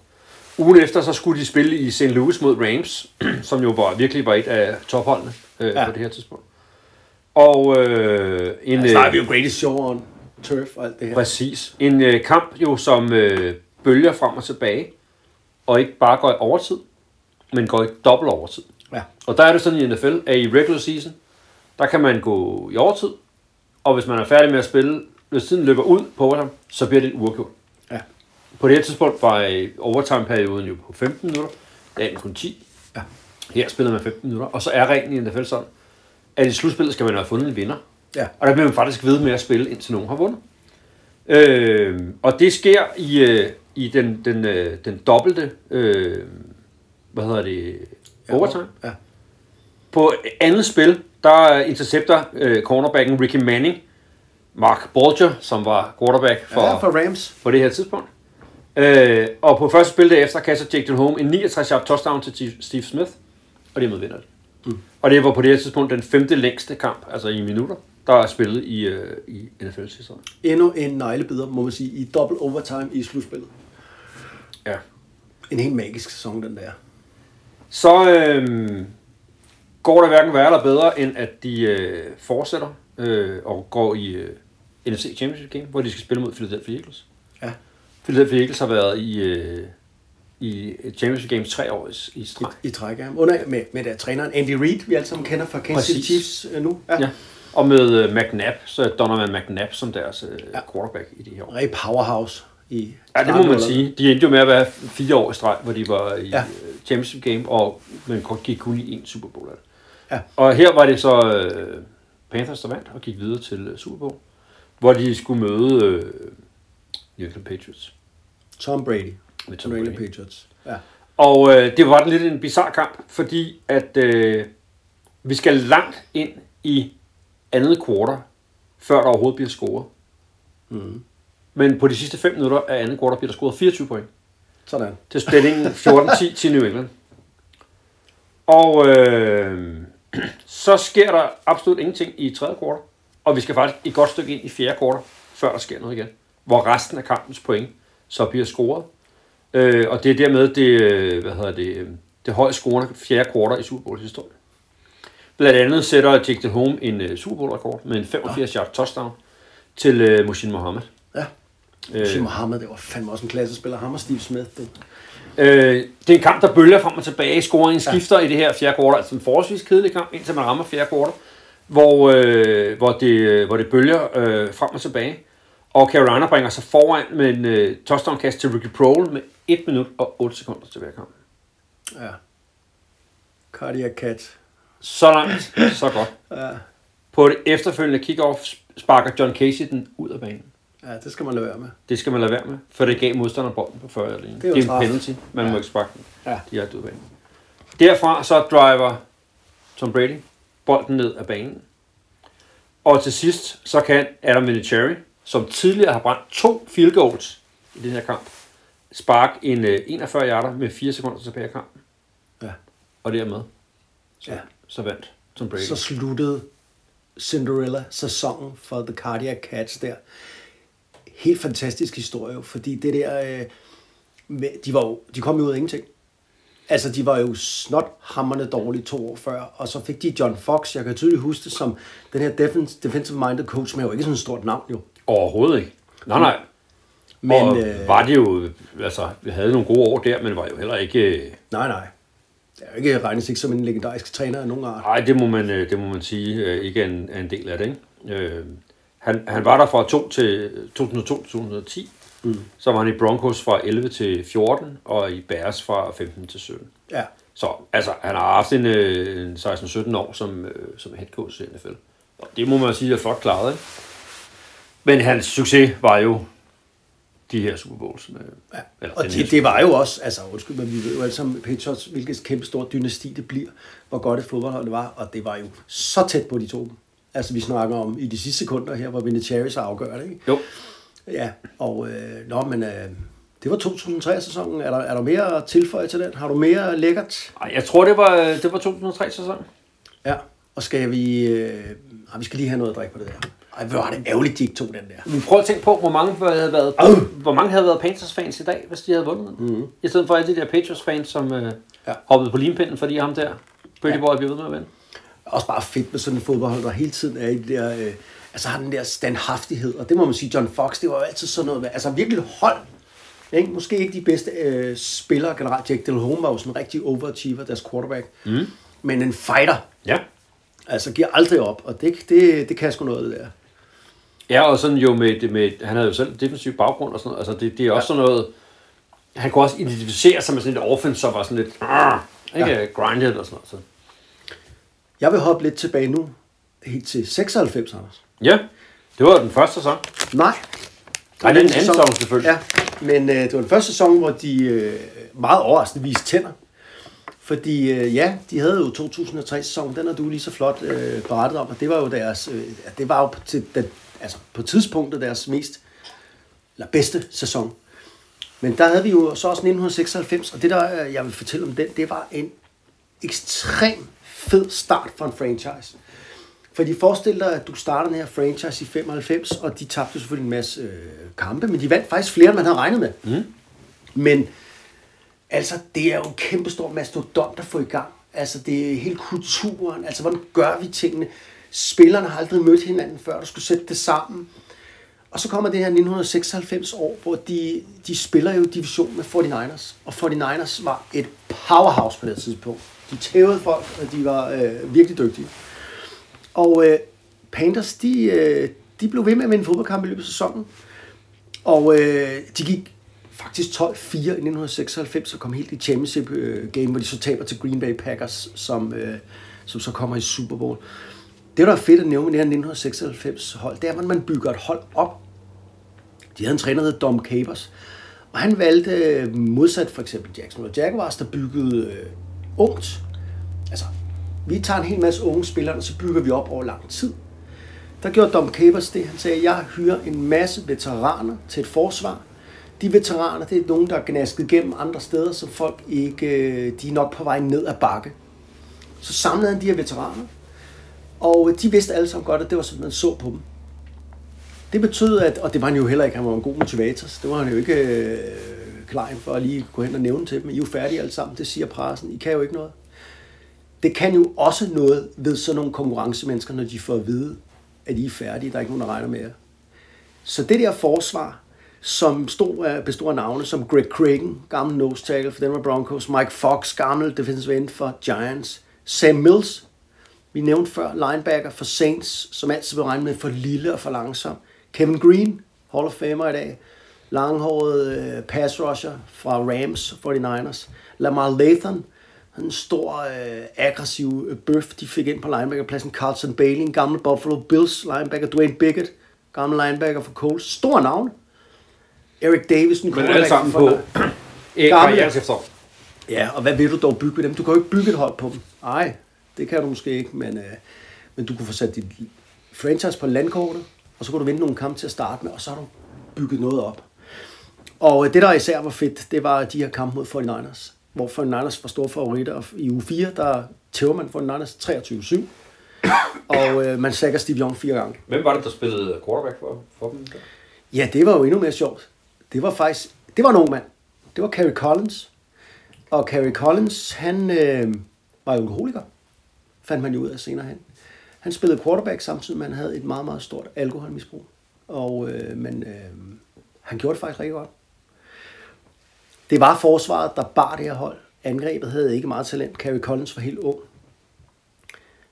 Ugen efter så skulle de spille i St. Louis mod Rams, som jo var, virkelig var et af topholdene øh, Ja. ja. på det her tidspunkt. Og øh, en, Altså, er vi øh, jo greatest show on turf og alt det her. præcis, en øh, kamp jo som øh, bølger frem og tilbage, og ikke bare går i overtid, men går i dobbelt overtid. Ja. Og der er det sådan i NFL, at i regular season, der kan man gå i overtid, og hvis man er færdig med at spille, hvis tiden løber ud på overtime, så bliver det et uafgjort. Ja. På det her tidspunkt var øh, overtime-perioden jo på 15 minutter, da er den kun 10. Ja. Her spiller man 15 minutter, og så er reglen i NFL sådan, at i slutspillet skal man have fundet en vinder. Ja. Og der bliver man faktisk ved med at spille, indtil nogen har vundet. Øh, og det sker i, øh, i den, den, øh, den dobbelte, øh, hvad hedder det, overtime. Ja. På andet spil, der intercepter øh, cornerbacken Ricky Manning, Mark Bolger, som var quarterback for, Ja, for Rams. på det her tidspunkt. Øh, og på første spil derefter kaster Jake Delhomme en 69 yard touchdown til Steve Smith, og dermed vinder det. Mm. Og det var på det her tidspunkt den femte længste kamp, altså i minutter, der er spillet i, øh, i NFL's historie. Endnu en neglebider, må man sige, i double overtime i slutspillet. Ja. En helt magisk sæson, den der. Så øh, går der hverken værre eller bedre, end at de øh, fortsætter øh, og går i øh, NFC Championship Game, hvor de skal spille mod Philadelphia Eagles. Ja. Philadelphia Eagles har været i, øh, i Championship Games tre år i, i streg. I træk af ham. Under, med, med der træneren Andy Reid, vi alle sammen kender fra Kansas City. Chiefs øh, nu. Ja. Og med øh, McNabb, så Donovan McNabb som deres øh, Ja. quarterback i de her år. Rigtig powerhouse i Ja, det må man sige. De endte jo med at være fire år i streg, hvor de var i Ja. ja. Championship Game, og men gik kun i en Super Bowl af det. Ja. Og her var det så øh, Panthers, der vandt og gik videre til Super Bowl, hvor de skulle møde øh, New England Patriots. Tom Brady. Med Tom Brady. Patriots. Ja. Og øh, det var lidt en bizarre kamp, fordi at øh, vi skal langt ind i andet kvartal, før der overhovedet bliver scoret. Mm. Men på de sidste 5 minutter af andet kvartal bliver der scoret 24 point. Sådan. til stillingen 14-10 til New England. Og øh, så sker der absolut ingenting i tredje kvartal, og vi skal faktisk et godt stykke ind i fjerde kvartal, før der sker noget igen, hvor resten af kampens point så bliver scoret. Øh, og det er dermed det, øh, hvad hedder det, øh, det højst scorende fjerde kvartal i Super Bowls historie. Blandt andet sætter Jake Delhomme en uh, Super Bowl-rekord med en 85 yard touchdown til uh, Mushin Mohammed. Ja. Øh, Jim Mohammed, det var fandme også en klassespiller. Ham og Steve Smith. Det. Øh, det er en kamp, der bølger frem og tilbage. Scoringen skifter ja. i det her fjerde kvartal. Altså en forholdsvis kedelig kamp, indtil man rammer fjerde kvartal, hvor, øh, hvor, det, hvor det bølger øh, frem og tilbage. Og Carolina bringer sig foran med en øh, touchdown-kast til Ricky Prohl med 1 minut og 8 sekunder tilbage i kampen. Ja. Cardiac Cat. Så langt, så godt. Ja. På det efterfølgende kickoff sparker John Casey den ud af banen. ja, det skal man lade være med. Det skal man lade være med, for det gav modstanderen bolden på 40 linje. Det er Det er en penalty. Man ja. må ikke sparke den Ja. direkte ud af banen. Derfra så driver Tom Brady bolden ned af banen. Og til sidst så kan Adam Vinatieri, som tidligere har brændt to field goals i den her kamp, sparke en øh, 41 yarder med 4 sekunder tilbage i kampen. Ja. Og dermed så, Ja. så vandt Tom Brady. Så sluttede Cinderella-sæsonen for The Cardiac Cats der. Helt fantastisk historie, fordi det der, øh, med, de, var jo, de kom jo ud af ingenting. Altså, de var jo snot hammerne dårlige to år før, og så fik de John Fox, jeg kan tydeligt huske det, som den her defensive-minded coach, men jo ikke sådan et stort navn jo. Overhovedet ikke. Nej, nej. Men, og øh, var det jo, altså, vi havde nogle gode år der, men var jo heller ikke... øh, Nej, nej. Det er jo ikke regnes ikke som en legendarisk træner af nogen art. Nej, det må man, øh, det må man sige ikke er en, er en del af det. Ikke? Øh, han, han var der fra 2 til 2002 til 2010. Mm. Så var han i Broncos fra 11 til 14, og i Bears fra 15 til 17. Ja. Så altså, han har haft en, en 16-17 år som, som head coach i NFL. Og det må man sige er flot klaret. Ikke? Men hans succes var jo de her Super Bowls. Med, Ja. eller Og det, det var jo også, altså undskyld, men vi ved jo alle sammen, Patriots, hvilket kæmpe stort dynasti det bliver, hvor godt et fodboldhold det var, og det var jo så tæt på de to. Altså vi snakker om i de sidste sekunder her, hvor Vinatieri så afgør det, ikke? Jo, Ja, og øh, nå, men øh, det var 2003-sæsonen. Er der, er der mere at tilføje til den? Har du mere lækkert? Ej, jeg tror, det var, det var 2003-sæson. Ja. Og skal vi... Øh, ej, vi skal lige have noget at drikke på det der. Ej, hvor var det ærgerligt, de ikke tog den der. Men prøv at tænke på, hvor mange havde været, Au! hvor mange havde været Panthers-fans i dag, hvis de havde vundet den. Mm. I stedet for alle de der Patriots-fans, som øh, Ja. hoppede på limpinden, fordi ham der, Brady Ja. Boy, bliver ved med at vinde. også bare fedt med sådan en fodboldhold, der hele tiden er i det der, øh, altså har den der standhaftighed, og det må man sige, John Fox, det var jo altid sådan noget, med, altså virkelig hold, ikke? måske ikke de bedste øh, spillere generelt, Jack Delhomme var jo sådan en rigtig overachiever, deres quarterback, mm. men en fighter, Ja. altså giver aldrig op, og det, det, det kan sgu noget, det der. Ja, og sådan jo med, det- med han havde jo selv defensiv baggrund og sådan noget. Altså det, det er også sådan noget, han kunne også identificere sig med sådan et offense, som var sådan lidt, ikke Ja. ja. grinded og sådan noget. Så. Jeg vil hoppe lidt tilbage nu, helt til 96, Anders. Ja, det var den første sæson. Nej. Nej, det er den anden sæson selvfølgelig. Ja, men øh, det var den første sæson, hvor de øh, meget overraskende viste tænder. Fordi øh, ja, de havde jo 2003-sæsonen, den har du lige så flot øh, berettet om, og det var jo deres, øh, ja, det var jo til, den, altså på tidspunktet deres mest, eller bedste sæson. Men der havde vi jo så også 1996, og det der, øh, jeg vil fortælle om den, det var en ekstrem fed start for en franchise. Fordi forestil dig, at du starter den her franchise i 95, og de tabte selvfølgelig en masse øh, kampe, men de vandt faktisk flere, end man havde regnet med. Mm. Men altså, det er jo en kæmpe stor mastodont at få i gang. Altså, det er hele kulturen. Altså, hvordan gør vi tingene? Spillerne har aldrig mødt hinanden før, du skulle sætte det sammen. Og så kommer det her 1996 år, hvor de, de spiller jo division med 49ers. Og 49ers var et powerhouse på det tidspunkt. De tævede folk, og de var øh, virkelig dygtige. Og øh, Panthers, de, øh, de blev ved med at vinde fodboldkampe i løbet af sæsonen. Og øh, de gik faktisk 12-4 i 1996 og kom helt i championship øh, game, hvor de så taber til Green Bay Packers, som, øh, som så kommer i Super Bowl. Det, der er fedt at nævne med det her 1996 hold, det er, at man bygger et hold op. De havde en træner, der hed Dom Capers, og han valgte øh, modsat for eksempel Jackson og Jaguars, der byggede øh, ungt. Altså, vi tager en hel masse unge spillere, og så bygger vi op over lang tid. Der gjorde Dom Capers det. Han sagde, jeg hyrer en masse veteraner til et forsvar. De veteraner, det er nogen, der er gnasket gennem andre steder, så folk ikke, øh, de er nok på vej ned ad bakke. Så samlede han de her veteraner, og de vidste alle sammen godt, at det var sådan, man så på dem. Det betød, at, og det var han jo heller ikke, han var en god motivator, så det var han jo ikke øh, klar for at lige gå hen og nævne til dem. I er jo færdige alle sammen, det siger pressen, I kan jo ikke noget. det kan jo også noget ved sådan nogle konkurrencemennesker, når de får at vide, at I er færdige, der er ikke nogen, der regner med jer. Så det der forsvar, som stod af, bestod af navne som Greg Cragen, gammel nose tackle for Denver Broncos, Mike Fox, gammel defensive end for Giants, Sam Mills, vi nævnte før, linebacker for Saints, som altid vil regne med for lille og for langsom. Kevin Green, Hall of Famer i dag, langhåret øh, pass rusher fra Rams 49ers. Lamar Lathan, en stor, øh, aggressiv øh, bøf, de fik ind på linebackerpladsen. Carlson Bailey, en gammel Buffalo Bills linebacker. Dwayne Bickett, gammel linebacker for Colts. Stor navn. Eric Davis, en Men alle sammen på karrieres efter. Ja, og hvad vil du dog bygge med dem? Du kan jo ikke bygge et hold på dem. Nej, det kan du måske ikke, men, øh, men du kunne få sat dit franchise på landkortet, og så kunne du vinde nogle kampe til at starte med, og så har du bygget noget op. Og øh, det, der især var fedt, det var de her kampe mod 49ers, hvor 49ers var store favoritter. I uge 4, der tæver man 49ers 23-7, og øh, man sækker Steve Young fire gange. Hvem var det, der spillede quarterback for, for dem? Der? Ja, det var jo endnu mere sjovt. Det var faktisk, det var en ung mand. Det var Kerry Collins. Og Kerry Collins, han øh, var jo alkoholiker, fandt man jo ud af senere hen. Han spillede quarterback samtidig med, at han havde et meget, meget stort alkoholmisbrug. Og, øh, men øh, han gjorde det faktisk rigtig godt. Det var forsvaret, der bar det her hold. Angrebet havde ikke meget talent. Kerry Collins var helt ung.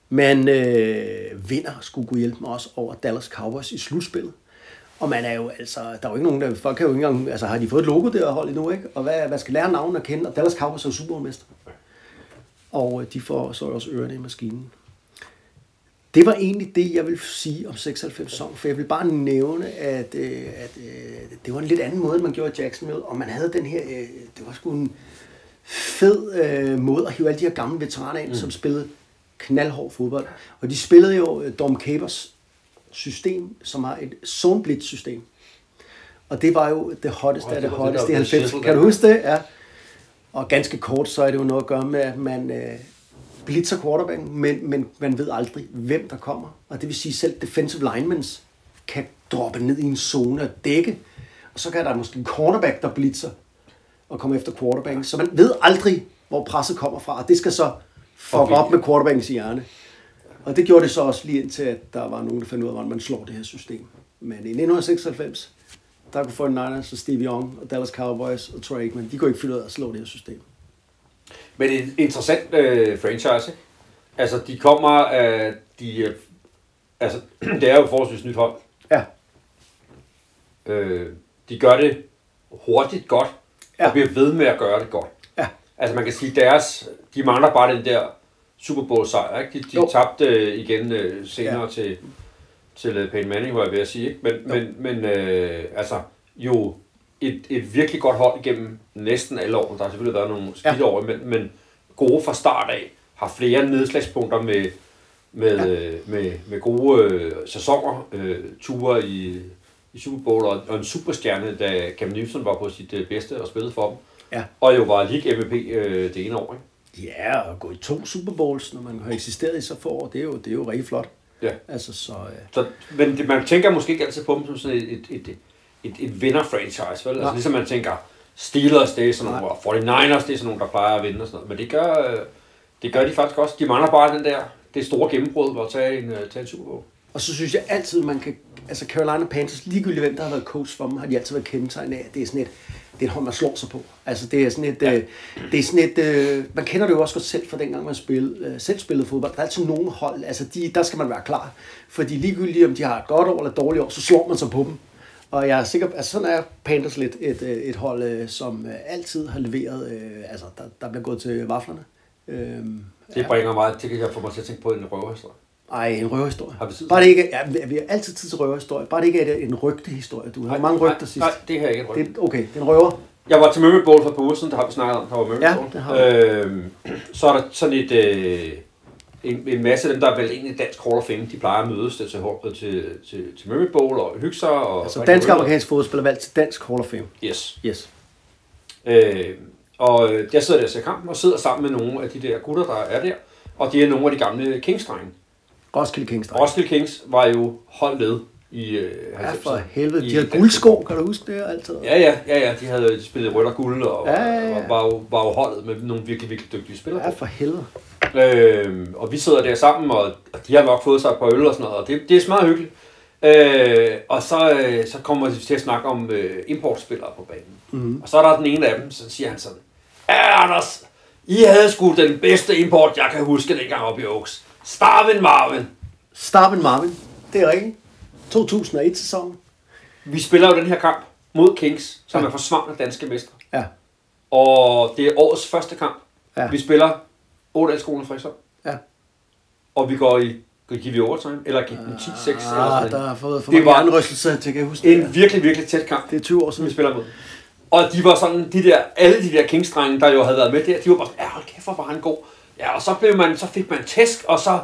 Men øh, vinder skulle kunne hjælpe mig også over Dallas Cowboys i slutspillet. Og man er jo altså, der er jo ikke nogen, der, folk kan jo ikke engang, altså har de fået et logo der hold endnu, ikke? Og hvad, hvad skal lære navnet at kende? Og Dallas Cowboys er jo supermester. Og øh, de får så også ørerne i maskinen. Det var egentlig det, jeg vil sige om 96 sæson, for jeg vil bare nævne, at, øh, at øh, det var en lidt anden måde, man gjorde i Jacksonville, og man havde den her, øh, det var sgu en fed øh, måde at hive alle de her gamle veteraner ind, mm. som spillede knaldhård fodbold. Og de spillede jo Dom Capers system, som har et zone blitz system. Og det var jo det hotteste af det det hotteste i der blev 90. shizzle Kan du huske det? Ja. Og ganske kort, så er det jo noget at gøre med, at man øh, blitzer quarterbacken, men, men man ved aldrig, hvem der kommer. Og det vil sige, selv defensive linemans kan droppe ned i en zone og dække. Og så kan der måske en cornerback, der blitzer og komme efter quarterbacken. Så man ved aldrig, hvor presset kommer fra. Og det skal så fuck Okay. op med quarterbackens hjerne. Og det gjorde det så også lige indtil, at der var nogen, der fandt ud af, hvordan man slår det her system. Men i 1996, der kunne 49ers og Steve Young og Dallas Cowboys og Troy Aikman, de kunne ikke finde ud af at slå det her system. Men en interessant øh, franchise, ikke? Altså, de kommer af... De, øh, altså, det er jo forholdsvis nyt hold. Ja, Øh, de gør det hurtigt godt, ja. Og bliver ved med at gøre det godt. ja, Altså, man kan sige, deres... De mangler bare den der Super Bowl sejr, ikke? De, de Jo. tabte øh, igen øh, senere. Ja. til, til øh, Peyton Manning, var jeg ved at sige, ikke? Men, men, men øh, altså, jo et, et virkelig godt hold igennem næsten alle år. Der har selvfølgelig været nogle skidt ja. År, men, men gode fra start af. Har flere nedslagspunkter med, med, ja. øh, med, med gode øh, sæsoner, øh, ture i, i Super Bowl, og, og en superstjerne, da Cam Newton var på sit øh, bedste og spillede for dem. ja. Og jo var League MVP øh, det ene år, ikke? Ja, og gå i to Super Bowls, når man har eksisteret i så få år, det er jo, det er jo rigtig flot. Ja. Altså, så... Øh, Så, men det, man tænker måske ikke altid på dem som sådan et, et, et, et, et vinder-franchise, vel? Altså Nej. ligesom man tænker, Steelers, det er sådan nogle, og 49ers, det er sådan nogle, der plejer at vinde og sådan noget. Men det gør, øh, det gør de faktisk også. De mangler bare den der, det store gennembrud hvor at tage en, øh, tage en Super Bowl. Og så synes jeg altid, man kan... Altså Carolina Panthers, ligegyldigt hvem der har været coach for dem, har de altid været kendetegnet af, at det er sådan et, det er et hold, man slår sig på. Altså det er sådan et... Ja. Øh, det er sådan et øh, man kender det jo også godt selv fra dengang, man spillede, øh, selv spillede fodbold. Der er altid nogle hold, altså de, der skal man være klar. Fordi ligegyldigt om de har et godt år eller et dårligt år, så slår man sig på dem. Og jeg er sikker altså sådan er Panthers lidt et, øh, et hold, øh, som øh, altid har leveret, øh, altså der, der bliver gået til vaflerne. Øhm, Det bringer mig, det kan jeg få mig til at tænke på en røverhistorie. Ej, en røverhistorie. Har tid? Bare det ikke, ja, vi har altid tid til røverhistorie. Bare det ikke er en rygtehistorie. Du har mange rygter sidst. Nej, det her er ikke et rygte. Det, okay, det er en røver. Jeg var til Bowl for et par uger siden, der har vi snakket om, der var Murray Ja, det har vi. øhm, så er der sådan et, øh, en, en masse af dem, der er vel egentlig dansk Hall of Fame, de plejer at mødes til, til, til, til, til Bowl og hygge sig. Og, Altså dansk og amerikansk fodbold er valgt til dansk Hall of Fame. Yes. Yes. Øh, og jeg sidder der og ser kampen, og sidder sammen med nogle af de der gutter, der er der. Og de er nogle af de gamle Kings-drenge. Roskilde Kings. dreng. Roskilde Kings var jo hold led i øh, Ja, 90'erne. for helvede. I De havde guldsko, kan du huske det? Altid. Ja, ja, ja, ja. De havde spillet rødt og guld, og Ja, ja, ja. var, var, jo, var jo holdet med nogle virkelig, virkelig dygtige spillere. ja for helvede. Øh, og vi sidder der sammen, og de har nok fået sig et par øl og sådan noget, og det, det er meget hyggeligt. Øh, og så, øh, så kommer vi til at snakke om øh, importspillere på banen. Mm. Og så er der den ene af dem, så siger han sådan, Ja, Anders, I havde sgu den bedste import, jeg kan huske dengang oppe i Oaks. Starvin Marvin. Starvin Marvin. Det er rigtigt. 2001-sæsonen. Vi spiller jo den her kamp mod Kings, som Ja. er forsvundne danske mestre. Ja. Og det er årets første kamp. Ja. Vi spiller Ådalsskolen Frederikshavn. Ja. Og vi går i, giver vi overtime, eller giver den 10-6. eller sådan Ah, noget. der har fået for Det var hjernerystelser til, kan jeg huske. En virkelig, virkelig tæt kamp, Det er 20 år som vi siden. spiller mod. Og de var sådan, de der, alle de der Kings-drenge, der jo havde været med der, de var bare sådan, ja, hold kæft, hvor var han god. Ja, og så, blev man, så fik man tæsk, og så,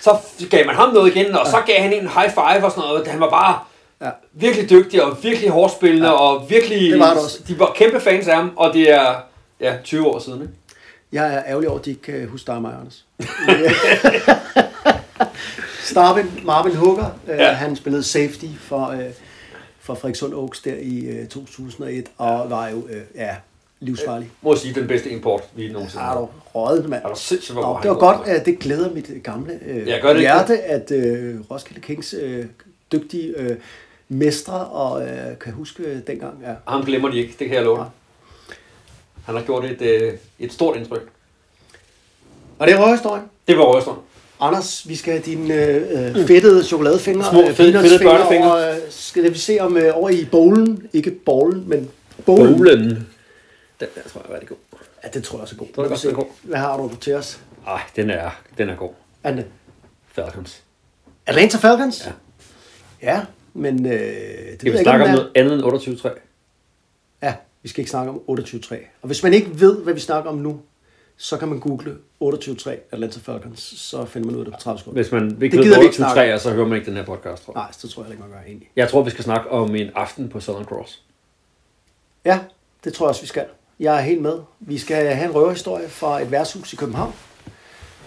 så gav man ham noget igen, og så gav han en high five og sådan noget. Han var bare Ja. virkelig dygtig, og virkelig hårdt spillende, ja. og virkelig, Det var det også. de var kæmpe fans af ham, og det er ja, 20 år siden, ikke? Jeg er ærgerlig over, at de ikke kan huske dig og mig, Anders. Starvin, Marvin Hooker, øh, Ja. han spillede safety for, øh, for Frederikssund Oaks der i øh, 2001, og var jo, øh, ja, livsfarlig. Må jeg sige, den bedste import, vi nogensinde Er har. du røget, mand? Er du sindssygt, hvor Nå, det var god, godt, at det glæder mit gamle øh, Ja, gør det ikke hjerte, at øh, Roskilde Kings øh, dygtige øh, mestre, og øh, kan huske øh, dengang, ja. Ham glemmer de ikke, det kan jeg love dig. Han har gjort et, øh, et stort indtryk. Og det er røghistorien. Det var Røsland. Anders, vi skal have dine øh, øh, fedtede chokoladefingre, Små, øh, fede- fede peanutsfingre, børnefingre. og øh, skal vi se om øh, over i bowlen, ikke bowlen, men bowlen. Bowlen. Den der tror jeg er rigtig god. Ja, det tror jeg også er god. Tror du godt, den er god? Hvad har du til os? Ej, den er, den er god. Anne. Falcons. Atlanta Falcons? Ja. Ja, men øh, det jeg vi ikke, snakke om er. noget andet end 28-3? Ja, vi skal ikke snakke om 28-3. Og hvis man ikke ved, hvad vi snakker om nu, så kan man google 28-3 Atlanta Falcons, så finder man ud af det på 30 sekunder. Hvis man ikke Det ved gider vi ikke snakke 28-3, så hører man ikke den her podcast, tror jeg. Nej, så tror jeg ikke, man gør egentlig. Jeg tror, vi skal snakke om en aften på Southern Cross. Ja, det tror jeg også, vi skal. Jeg er helt med. Vi skal have en røverhistorie fra et værtshus i København.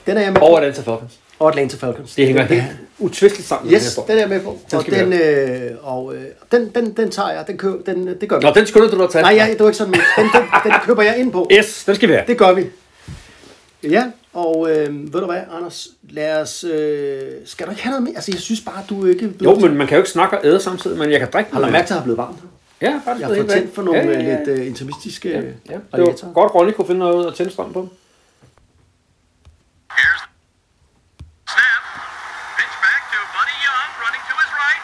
Den er jeg med på. Og Atlanta Falcons. Og Atlanta Falcons. Det hænger helt utvisteligt sammen Yes, den den er jeg med på. Den og den, øh, og, øh, den, den, den tager jeg. Den køb, den, det gør vi. Nå, den skynder du dig at tage. Nej, jeg, det var ikke sådan. Den, den, den køber jeg ind på. Yes, den skal vi have. Det gør vi. Ja, og øh, ved du hvad, Anders? Lad os... Øh, skal du ikke have noget mere? Altså, jeg synes bare, du ikke... Jo, men man kan jo ikke snakke og æde samtidig, men jeg kan drikke Har du mærke at jeg er blevet varmt? Ja, faktisk. Jeg har fået tændt for nogle ja, ja, ja. lidt øh, interimistiske Ja, ja. Det var godt, Ronny kunne finde noget ud og tænde strøm på. Here's snap. Pitch back to Buddy Young, running to his right,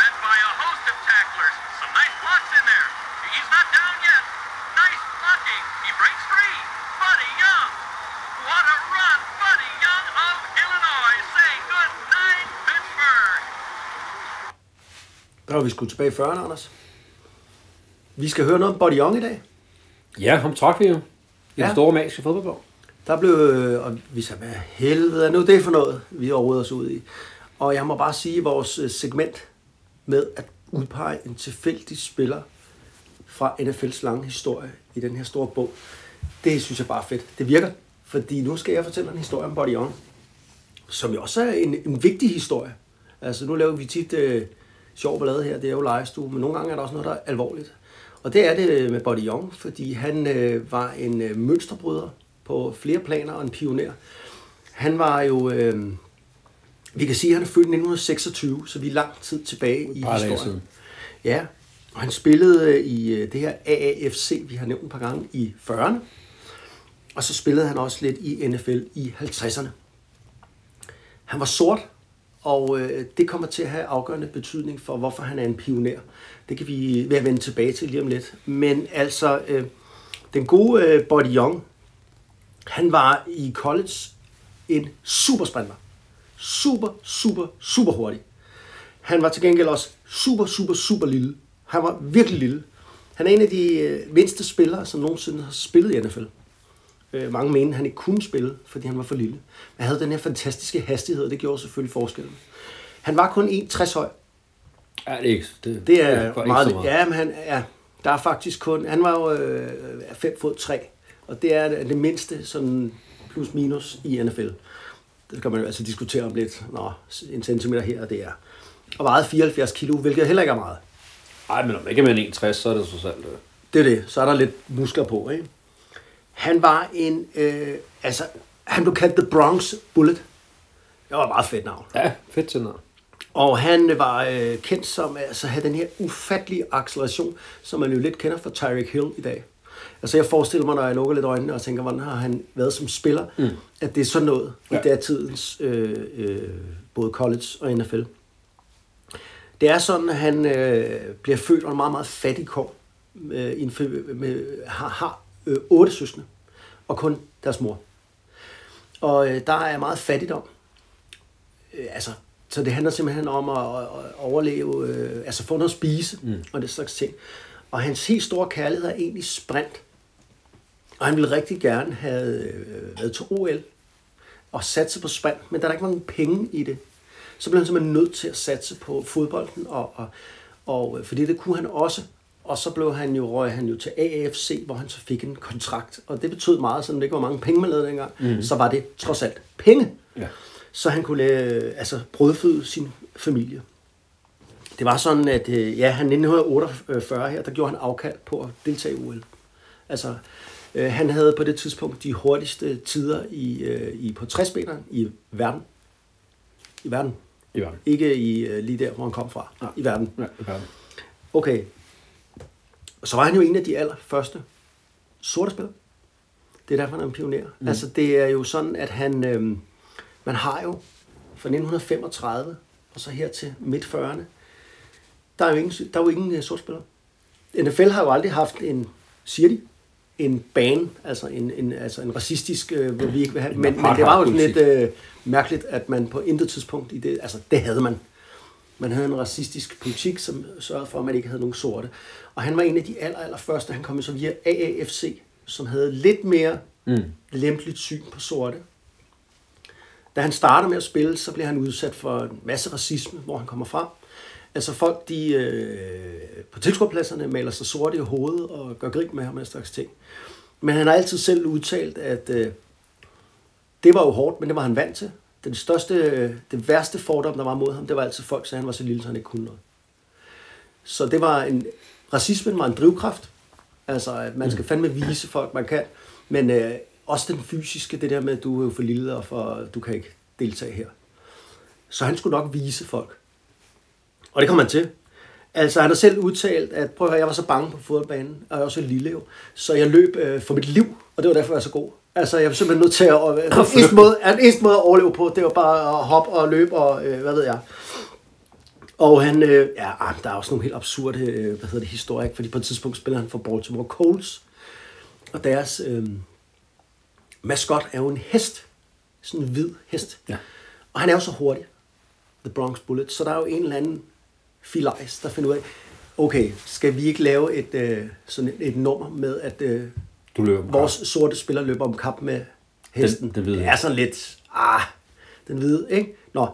met by a host of tacklers. Some nice blocks in there. He's not down yet. Nice blocking. He breaks free. Buddy Young. What a run. Buddy Young of Illinois saying good night, Pittsburgh. Der var vi sgu tilbage i 40'erne, Anders. Vi skal høre noget om Buddy Young i dag. Ja, ham trak vi jo. I Ja. den store magiske fodboldblå. Der blev, øh, og vi sagde, hvad helvede er nu det for noget, vi rodet os ud i. Og jeg må bare sige, at vores øh, segment med at udpege en tilfældig spiller fra NFL's lange historie i den her store bog, det synes jeg bare er fedt. Det virker, fordi nu skal jeg fortælle en historie om Buddy Young, som jo også er en, en vigtig historie. Altså nu laver vi tit øh, sjov ballade her, det er jo livestue, men nogle gange er der også noget, der er alvorligt. Og det er det med Buddy Young, fordi han øh, var en øh, mønsterbryder på flere planer og en pioner. Han var jo, øh, vi kan sige, at han er født i 1926, så vi er lang tid tilbage i dage historien. Ja, og han spillede øh, i øh, det her AAFC, vi har nævnt et par gange, i 40'erne. Og så spillede han også lidt i NFL i 50'erne. Han var sort, og øh, det kommer til at have afgørende betydning for, hvorfor han er en pioner. Det kan vi være vende tilbage til lige om lidt. Men altså, øh, den gode øh, Body Young, han var i college en supersprinter. Super, super, super hurtig. Han var til gengæld også super, super, super lille. Han var virkelig lille. Han er en af de øh, mindste spillere, som nogensinde har spillet i NFL. Øh, mange mente, han ikke kunne spille, fordi han var for lille. Men han havde den her fantastiske hastighed, og det gjorde selvfølgelig forskellen. Han var kun 1,60 høj. Ja, det er ikke, det, Det er godt meget, ikke meget. Ja, men han, ja, der er faktisk kun... Han var jo 5 fod 3, og det er det mindste sådan plus minus i NFL. Det kan man jo altså diskutere om lidt. Nå, en centimeter her og der. og vejede 74 kilo, hvilket heller ikke er meget. Ej, men om ikke er med en 61, så er det så sandt. øh. Det er det. Så er der lidt muskler på, ikke? Han var en... Øh, altså, han blev kaldt The Bronx Bullet. Det var et meget fedt navn. Ja, fedt til noget. Og han var øh, kendt som altså, at have den her ufattelige acceleration, som man jo lidt kender fra Tyreek Hill i dag. Altså jeg forestiller mig, når jeg lukker lidt øjnene og tænker, hvordan har han været som spiller, mm. at det er sådan noget ja. I datidens øh, øh, både college og NFL. Det er sådan, at han øh, bliver født under meget, meget fattig kår. Øh, fa- med, har har øh, otte søskende, og kun deres mor. Og øh, der er meget fattigdom. Øh, altså, så det handler simpelthen om at, at, at overleve, øh, altså få noget at spise mm. og det slags ting. Og hans helt store kærlighed er egentlig sprint. Og han ville rigtig gerne have øh, været til OL og satse på sprint, men der er ikke mange penge i det. Så blev han simpelthen nødt til at satse på fodbolden, og, og, og, øh, fordi det kunne han også. Og så blev han jo, røg han jo til AAFC, hvor han så fik en kontrakt. Og det betød meget, selvom det ikke var mange penge, man lavede dengang. Mm. Så var det trods alt penge. Ja. Så han kunne lave, altså, brødføde sin familie. Det var sådan, at øh, ja, han 1948 her, der gjorde han afkald på at deltage i OL. Altså, øh, han havde på det tidspunkt de hurtigste tider i, øh, i på 60 i verden. I verden. I verden. Ikke i, øh, lige der, hvor han kom fra. Nej. I verden. Ja, i verden. Okay. Så var han jo en af de allerførste sorte spillere. Det er derfor, han er en pioner. Mm. Altså, det er jo sådan, at han... Øh, man har jo fra 1935 og så her til midt 40'erne, der er jo ingen, der er jo ingen uh, sortspillere. NFL har jo aldrig haft en, siger de, en ban, altså en, en, altså en racistisk, øh, hvor vi ikke vil have, men, men det var jo sådan lidt øh, mærkeligt, at man på intet tidspunkt i det, altså det havde man. Man havde en racistisk politik, som sørgede for, at man ikke havde nogen sorte. Og han var en af de aller, aller første, han kom så via AAFC, som havde lidt mere mm. lempeligt syn på sorte. Da han starter med at spille, så bliver han udsat for en masse racisme, hvor han kommer frem. Altså folk, de øh, på tilskuerpladserne maler sig sorte i hovedet og gør grin med ham og den slags ting. Men han har altid selv udtalt, at øh, det var jo hårdt, men det var han vant til. Den største, det værste fordom, der var mod ham, det var altid folk, så han var så lille, så han ikke kunne noget. Så det var en, racismen var en drivkraft. Altså, at man skal fandme vise folk, man kan. Men øh, også den fysiske, det der med, at du er jo for lille, og for, du kan ikke deltage her. Så han skulle nok vise folk. Og det kom han til. Altså, han har selv udtalt, at prøv at høre, jeg var så bange på fodboldbanen, og jeg er også lille jo, så jeg løb øh, for mit liv, og det var derfor, jeg var så god. Altså, jeg var simpelthen nødt til at... Den, eneste måde, den eneste måde at overleve på, det var bare at hoppe og løbe, og øh, hvad ved jeg. Og han, øh, ja, ah, der er også nogle helt absurde, øh, hvad hedder det, historier, fordi på et tidspunkt spiller han for Baltimore Colts, og deres øh, maskot er jo en hest, sådan en hvid hest. Ja. Og han er jo så hurtig, The Bronx Bullet, så der er jo en eller anden filajs, der finder ud af, okay, skal vi ikke lave et, øh, sådan et, et nummer med, at øh, Du løber vores sorte spiller løber om kap med hesten. Den- den hvide det er sådan lidt, ah, den hvide, ikke? Nå,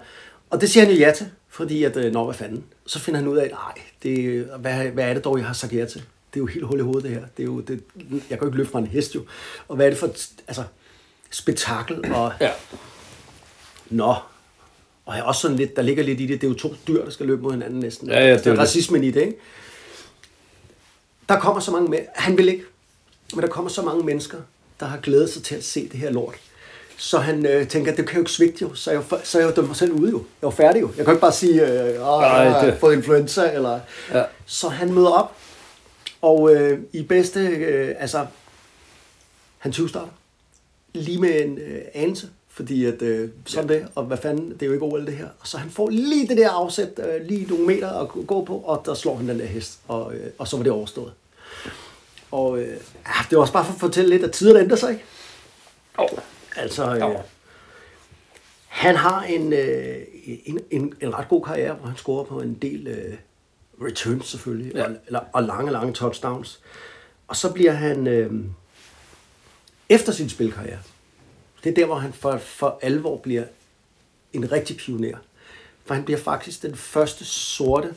og det siger han jo ja til, fordi at, øh, nå, hvad fanden. Så finder han ud af, nej, det, hvad, hvad er det dog, jeg har sagt ja til? Det er jo helt hul i hovedet, det her. Det er jo, det, jeg kan jo ikke løbe fra en hest, jo. Og hvad er det for, altså, spektakel og... Ja. Nå. Og er også sådan lidt, der ligger lidt i det, det er jo to dyr, der skal løbe mod hinanden næsten. Ja, ja, det er der er det. racismen i det, ikke? Der kommer så mange med. Han vil ikke. Men der kommer så mange mennesker, der har glædet sig til at se det her lort. Så han øh, tænker, det kan jo ikke svigte jo. Så jeg, så jeg dømmer mig selv ude jo. Jeg var færdig jo. Jeg kan ikke bare sige, øh, jeg har det- fået influenza. Eller... Ja. Så han møder op. Og øh, i bedste, øh, altså, han 20 starter. Lige med en øh, anelse. Fordi at, øh, sådan ja. det, og hvad fanden, det er jo ikke OL det her. Og så han får lige det der afsæt, øh, lige nogle meter at gå på, og der slår han den der hest, og, øh, og så var det overstået. Og øh, ja, det var også bare for at fortælle lidt, at tiderne ændrer sig, ikke? Oh. Altså, øh, Jo. han har en, øh, en, en, en ret god karriere, hvor han scorer på en del øh, returns selvfølgelig, ja. Og, eller, og lange, lange touchdowns. Og så bliver han, øh, efter sin spilkarriere, det er der, hvor han for, for alvor bliver en rigtig pioner. For han bliver faktisk den første sorte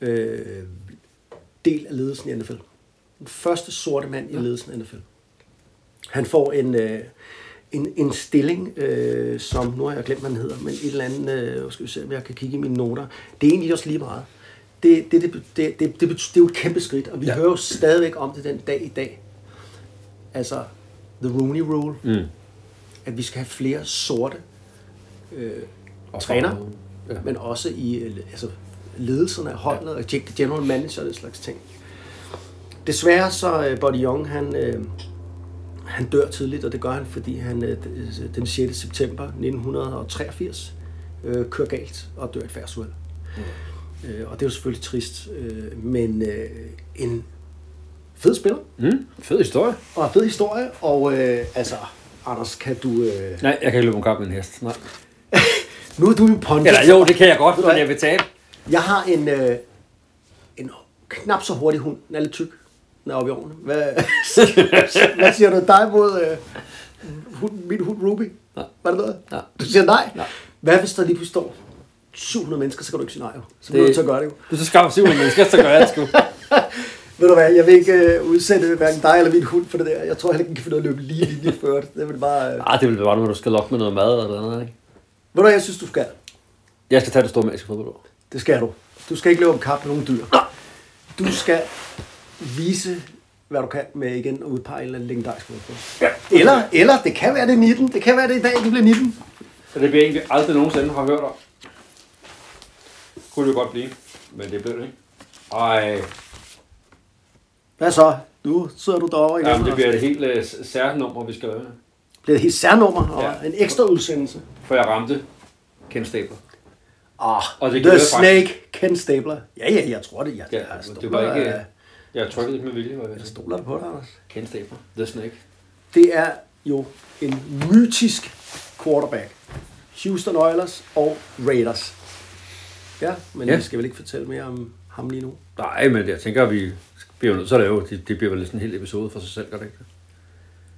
øh, del af ledelsen i NFL. Den første sorte mand i ledelsen af NFL. Han får en, øh, en, en stilling, øh, som, nu har jeg glemt, hvad den hedder, men et eller andet, øh, skal vi se, om jeg kan kigge i mine noter. Det er egentlig også lige meget. Det, det, det, det, det, det, det, det er jo et kæmpe skridt, og vi ja. hører jo stadigvæk om det den dag i dag. Altså, the Rooney Rule, Mm. at vi skal have flere sorte øh, Og træner, Ja. ja. men også i øh, altså, ledelserne af holdet, og general manager og den slags ting. Desværre så øh, Buddy Young, han, øh, han dør tidligt, og det gør han, fordi han øh, den 6. september 1983 øh, kører galt og dør i et færdsuheld. Mm. Øh, og det er jo selvfølgelig trist, øh, men øh, en fed spiller, Mm. Fed historie. og en fed historie, og øh, altså, Anders, kan du... Øh, Nej, jeg kan ikke løbe om kamp med en hest. Nej. nu er du jo pondus. Eller jo, det kan jeg godt, men hvad? jeg vil tabe. Jeg har en, øh, en knap så hurtig hund. Den er lidt tyk. Oppe i årene. Hvad, hvad siger du dig mod øh, hund, min hund Ruby? Nej. Var det noget? Nej. Du siger nej? Nej. Hvad hvis der lige pludselig står 700 mennesker, så kan du ikke sige nej jo. Så bliver du til at gøre det jo. Du så skaffer 700 mennesker, så gør jeg det sgu. Ved du hvad, jeg vil ikke øh, udsætte hverken dig eller min hund for det der. Jeg tror heller ikke, den kan finde af at løbe lige linje før det. Det vil bare... Øh... Ah, det vil bare, når du skal lokke med noget mad eller noget, ikke? Ved du hvad, jeg synes, du skal? Jeg skal tage det store magiske fodbold. Det skal du. Du skal ikke løbe om kap med nogle dyr. Du skal vise, hvad du kan med igen at udpege en eller anden legendarisk fodbold. Ja. Eller, eller det kan være det er 19. Det kan være det i dag, det bliver 19. Så det bliver egentlig aldrig nogensinde har hørt om. Kunne det jo godt blive, men det blev det ikke. Ej, Hvad så? Nu sidder du derovre igen. jamen, det bliver et helt uh, særnummer, vi skal lave. bliver et helt særnummer og Ja. en ekstra udsendelse. For jeg ramte Ken Stabler. Ah, Og det The Snake, Ken Stabler. Ja, ja, jeg tror det. Jeg, Ja, jeg, det var ikke... øh, Jeg trykkede lidt med vilje, var jeg stoler på dig, Anders. Ken Stabler. The Snake. Det er jo en mytisk quarterback. Houston Oilers og Raiders. Ja, men Ja. vi skal vel ikke fortælle mere om ham lige nu. Nej, men jeg tænker, at vi bliver nødt så er det jo, det, det bliver vel sådan en hel episode for sig selv, gør det ikke? det?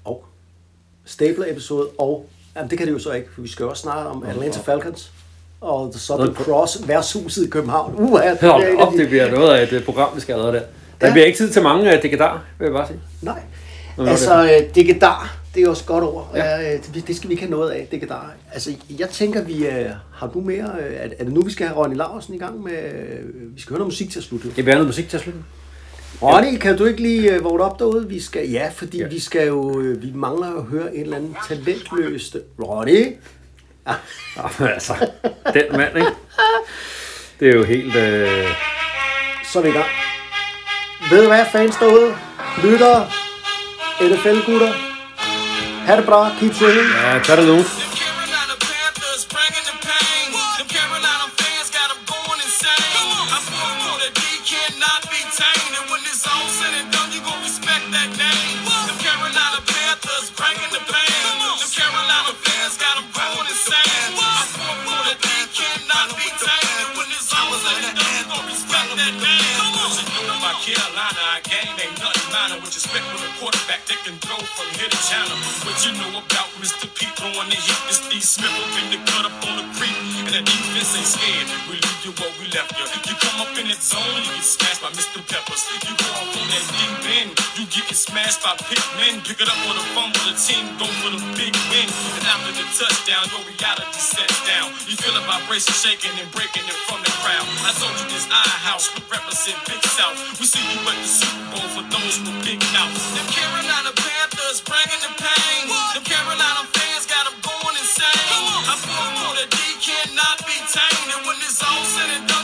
Og Stabler-episode, og jamen, det kan det jo så ikke, for vi skal jo også snakke om Atlanta Falcons og The Southern. Cross værtshuset i København. Uh, det op, de- det bliver noget af et øh, program, vi skal have der. Der Ja. bliver ikke tid til mange uh, dekadar, vil jeg bare sige. Nej. Nå, Altså, øh, Degadar, det er også et godt ord. Ja. Ja, det, det skal vi ikke have noget af, Degadar. Altså, jeg tænker, vi øh, har du mere... Øh, er, er det nu, vi skal have Ronny Larsen i gang med... Øh, vi skal høre noget musik til at slutte. Jeg bliver noget musik til at slutte. Ronny, kan du ikke lige øh, vågne op derude? Vi skal, ja, fordi Ja. vi skal jo... Øh, vi mangler at høre en eller anden talentløste... Ronny? Ja, men altså, den mand, ikke? Det er jo helt... Øh... Så er vi i gang. Ved I hvad, fans derude? Lyttere? NFL-gutter? Ha' det bra. Keep swinging. Ja, tag det nu. Carolina, our game ain't nothing minor. With respect for the quarterback that can throw from here to China. What you know about Mr. P throwing the heat, this D Smith up in the cut up on the creek. And the defense ain't scared. We leave you where we left you. You come up in that zone, you get smashed by Mr. Peppers. You go off on that deep end, you getting smashed by Pikmin. Pick it up with a fumble, the team go for the big win. And after the touchdown, your reality sets down. You feel a vibration shaking and breaking it from the crowd. I told you this I house we represent Big South. We see you at the Super Bowl for those with big mouth. Them Carolina Panthers bringing the pain. Them Carolina fans got them going insane not be tamed. And when it's all said and done.